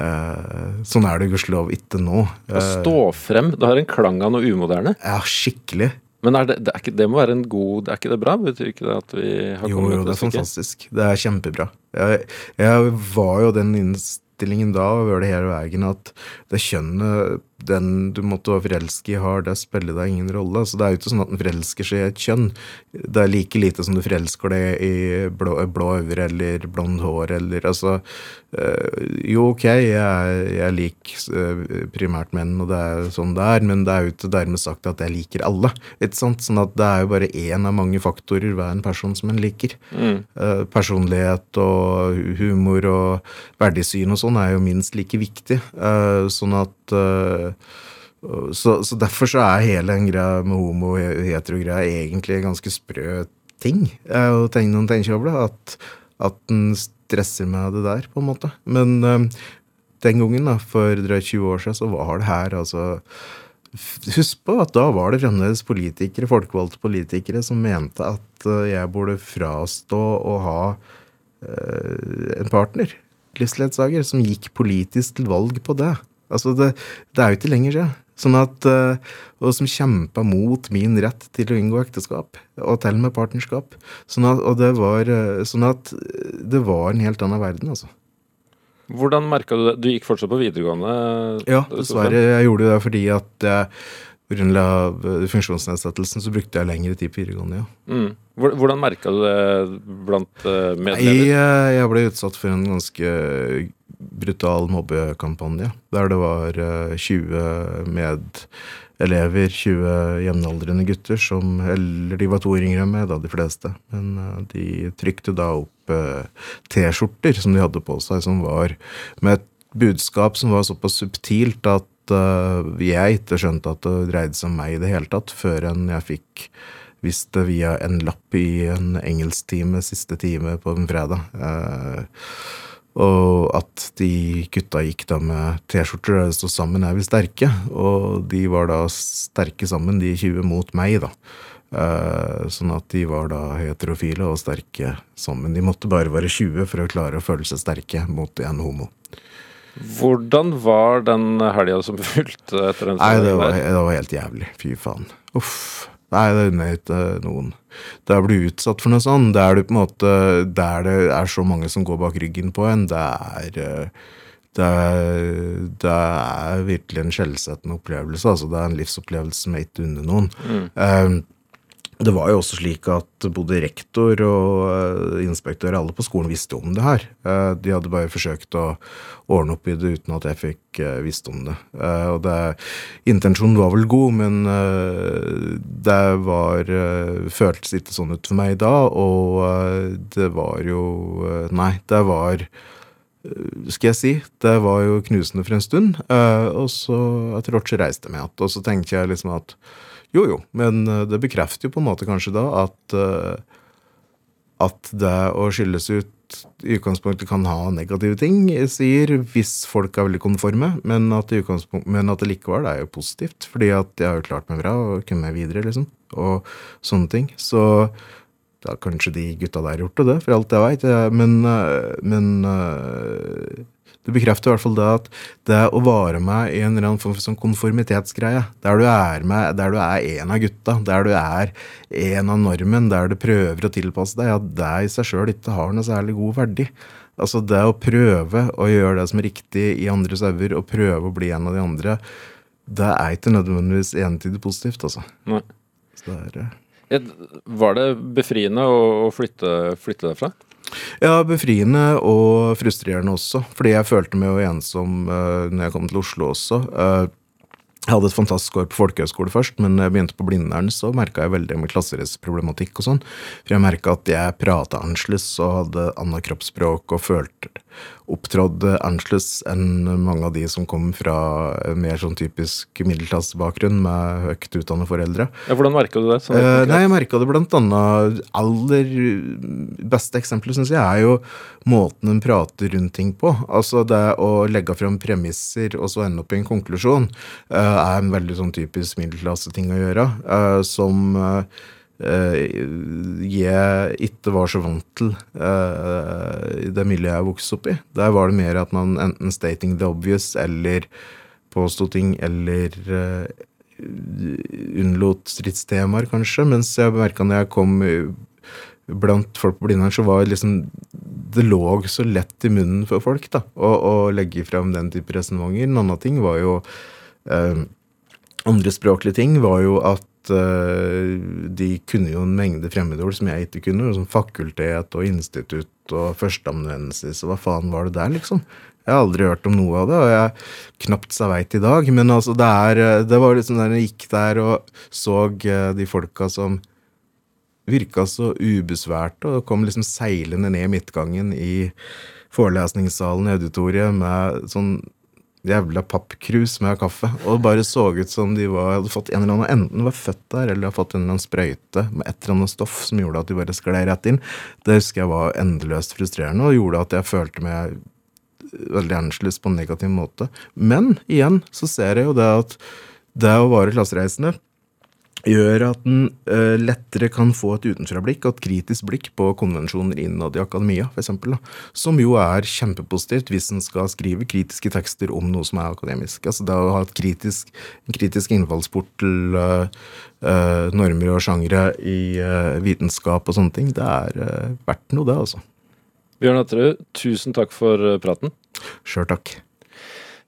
Speaker 3: Eh, sånn er det gudskjelov ikke nå.
Speaker 2: Å stå frem, det har en klang av noe umoderne.
Speaker 3: Ja, skikkelig.
Speaker 2: Men er det, det, ikke, det må være en god Er ikke det bra? Betyr ikke det at vi har
Speaker 3: Jo,
Speaker 2: kommet
Speaker 3: jo, det er fantastisk. Det er kjempebra. Jeg, jeg var jo den innstillingen da over det hele veien at det kjønnet den du måtte være forelske i har, det spiller deg ingen rolle. Så det er jo ikke sånn at den forelsker seg i et kjønn. Det er like lite som du forelsker deg i blå, blå øyne eller blondt hår eller altså øh, Jo, ok, jeg, jeg liker øh, primært menn, og det er sånn det er, men det er jo ikke dermed sagt at jeg liker alle. Ikke sant? Sånn at det er jo bare én av mange faktorer hver en person som en liker. Eh, personlighet og humor og verdisyn og sånn er jo minst like viktig. Eh, sånn at eh, så, så derfor så er hele den greia med homo- og hetero-greia egentlig en ganske sprø ting. å tenke noen det. At, at den stresser med det der, på en måte. Men eh, den gangen, da, for drøyt 20 år siden, så var det her altså Husk på at da var det fremdeles politikere, folkevalgte politikere som mente at eh, jeg burde frastå å ha en partner, livsledsager, som gikk politisk til valg på det. Altså, det, det er jo ikke lenger siden. Sånn at, eh, og som kjempa mot min rett til å inngå ekteskap, og til og med partnerskap. Sånn at, og det var, eh, sånn at eh, det var en helt annen verden, altså.
Speaker 2: Hvordan merka du det? Du gikk fortsatt på videregående?
Speaker 3: Ja, dessverre. Jeg gjorde det fordi at pga. funksjonsnedsettelsen så brukte jeg lengre tid på videregående, ja.
Speaker 2: Mm. Hvordan merka du det blant medlemmer?
Speaker 3: Jeg, jeg ble utsatt for en ganske brutal mobbekampanje, der det var eh, 20 medelever, 20 jevnaldrende gutter, som Eller de var to år yngre enn meg, da, de fleste. Men eh, de trykte da opp eh, T-skjorter som de hadde på seg, som var med et budskap som var såpass subtilt at eh, jeg ikke skjønte at det dreide seg om meg i det hele tatt, før enn jeg fikk visst det via en lapp i en engelsktime siste time på en fredag. Eh, og at de gutta gikk da med T-skjorter der det stod 'Sammen er vi sterke'. Og de var da sterke sammen, de 20 mot meg, da. Eh, sånn at de var da heterofile og sterke sammen. De måtte bare være 20 for å klare å føle seg sterke mot en homo.
Speaker 2: Hvordan var den helga som fulgte etter den
Speaker 3: Nei, det var, det var helt jævlig. Fy faen. Uff. Nei, det unner ikke noen. Det å bli utsatt for noe sånt, det er det på en måte Der det er så mange som går bak ryggen på en, det er eh, det er, det er virkelig en skjellsettende opplevelse. Altså, det er en livsopplevelse som jeg ikke unner noen. Eh, det var jo også slik at både rektor og eh, inspektør, alle på skolen visste om det her. Eh, de hadde bare forsøkt å ordne opp i det uten at jeg fikk uh, visst om det. Eh, og det, intensjonen var vel god, men eh, det var føltes ikke sånn ut for meg da, og eh, det var jo eh, Nei, det var skal jeg si. Det var jo knusende for en stund. eh, og så etter hvert så reiste jeg meg igjen. Og så tenkte jeg liksom at jo, jo, men eh, det bekrefter jo på en måte kanskje da at eh, at det å skilles ut i utgangspunktet kan ha negative ting, sier, hvis folk er veldig konforme, men at, men at det likevel er jo positivt, fordi at jeg har jo klart meg bra og kommet meg videre, liksom, og sånne ting. Så da kanskje de gutta der gjort det, for alt jeg veit. Men, eh, men det bekrefter i hvert fall det at det å vare med i en eller annen form for sånn konformitetsgreie, der du er med, der du er en av gutta, der du er en av normen, der du prøver å tilpasse deg, ja, det i seg sjøl ikke har noe særlig god verdi. Altså det å prøve å gjøre det som er riktig i andres øyne, og prøve å bli en av de andre, det er ikke nødvendigvis entydig positivt, altså.
Speaker 2: Nei.
Speaker 3: Så det er, eh,
Speaker 2: Var det befriende å flytte, flytte derfra?
Speaker 3: Ja, befriende og frustrerende også, fordi jeg følte meg jo ensom uh, når jeg kom til Oslo også. Eh, jeg hadde et fantastisk år på folkehøyskole først, men når jeg begynte på Blindern, så merka jeg veldig med klasseresproblematikk og sånn. For jeg merka at jeg prata annerledes og hadde annet kroppsspråk og følte opptrådde annerledes enn mange av de som kom fra mer sånn typisk middelklassebakgrunn med høyt utdannede foreldre.
Speaker 2: Ja, hvordan merka du det? Sånn
Speaker 3: Eh, nei, jeg merka det blant annet Aller beste eksempelet, syns jeg, er jo måten en prater rundt ting på. Altså det å legge fram premisser og så ende opp i en konklusjon, eh, er en veldig sånn typisk middelklasseting å gjøre. eh, som eh, jeg ikke var så vant til eh, i det miljøet jeg vokste opp i. Der var det mer at man enten stating the obvious eller påsto ting eller unnlot stridstemaer, kanskje. Mens jeg merka når jeg kom blant folk på Blindern, så var liksom det lå så lett i munnen for folk da, å, å legge frem den type resonnementer. En annen ting var jo Andre språklige ting var jo at eh, de kunne jo en mengde fremmedord som jeg ikke kunne. Som fakultet og institutt og førsteamanuensis og hva faen var det der, liksom? Jeg har aldri hørt om noe av det, og jeg knapt så veit i dag. Men altså, det, er, eh, det var liksom der jeg gikk der og så eh, de folka som virka så ubesværte, og kom liksom seilende ned midtgangen i forelesningssalen i auditoriet med sånn jævla pappkrus med kaffe. Og bare så ut som de var, hadde fått en eller annen, enten var født der, eller hadde fått en eller annen sprøyte med et eller annet stoff som gjorde at de bare sklei rett inn. Det husker jeg var endeløst frustrerende, og gjorde at jeg følte meg veldig annerledes på en negativ måte. Men igjen så ser jeg jo det at det å være klassereisende gjør at en uh, lettere kan få et utenfrablikk og et kritisk blikk på konvensjoner innad i akademia, f.eks. Som jo er kjempepositivt hvis en skal skrive kritiske tekster om noe som er akademisk. Altså det å ha et kritisk, en kritisk innfallsport til uh, uh, normer og sjangre i eh, vitenskap og sånne ting, det er eh, verdt noe, det, altså.
Speaker 2: Bjørn Atterud, tusen takk for eh, praten.
Speaker 3: Sjøl takk.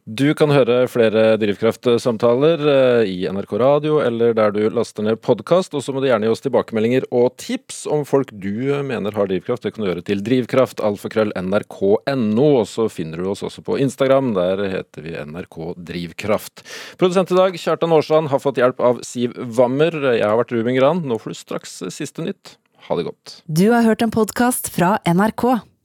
Speaker 2: Du kan høre flere Drivkraft-samtaler eh, i NRK Radio eller der du laster ned podkast. Og så må du gjerne gi oss tilbakemeldinger og tips om folk du mener har drivkraft. Det kan du gjøre til drivkraft, alfakrøll, nrk.no. Og så finner du oss også på Instagram. Der heter vi NRK Drivkraft. Produsent i dag, Kjartan Aarsand, har fått hjelp av Siv Wammer. Jeg har vært Ruben Gran. Nå får du straks siste nytt. Ha det godt.
Speaker 1: Du har hørt en podkast fra NRK.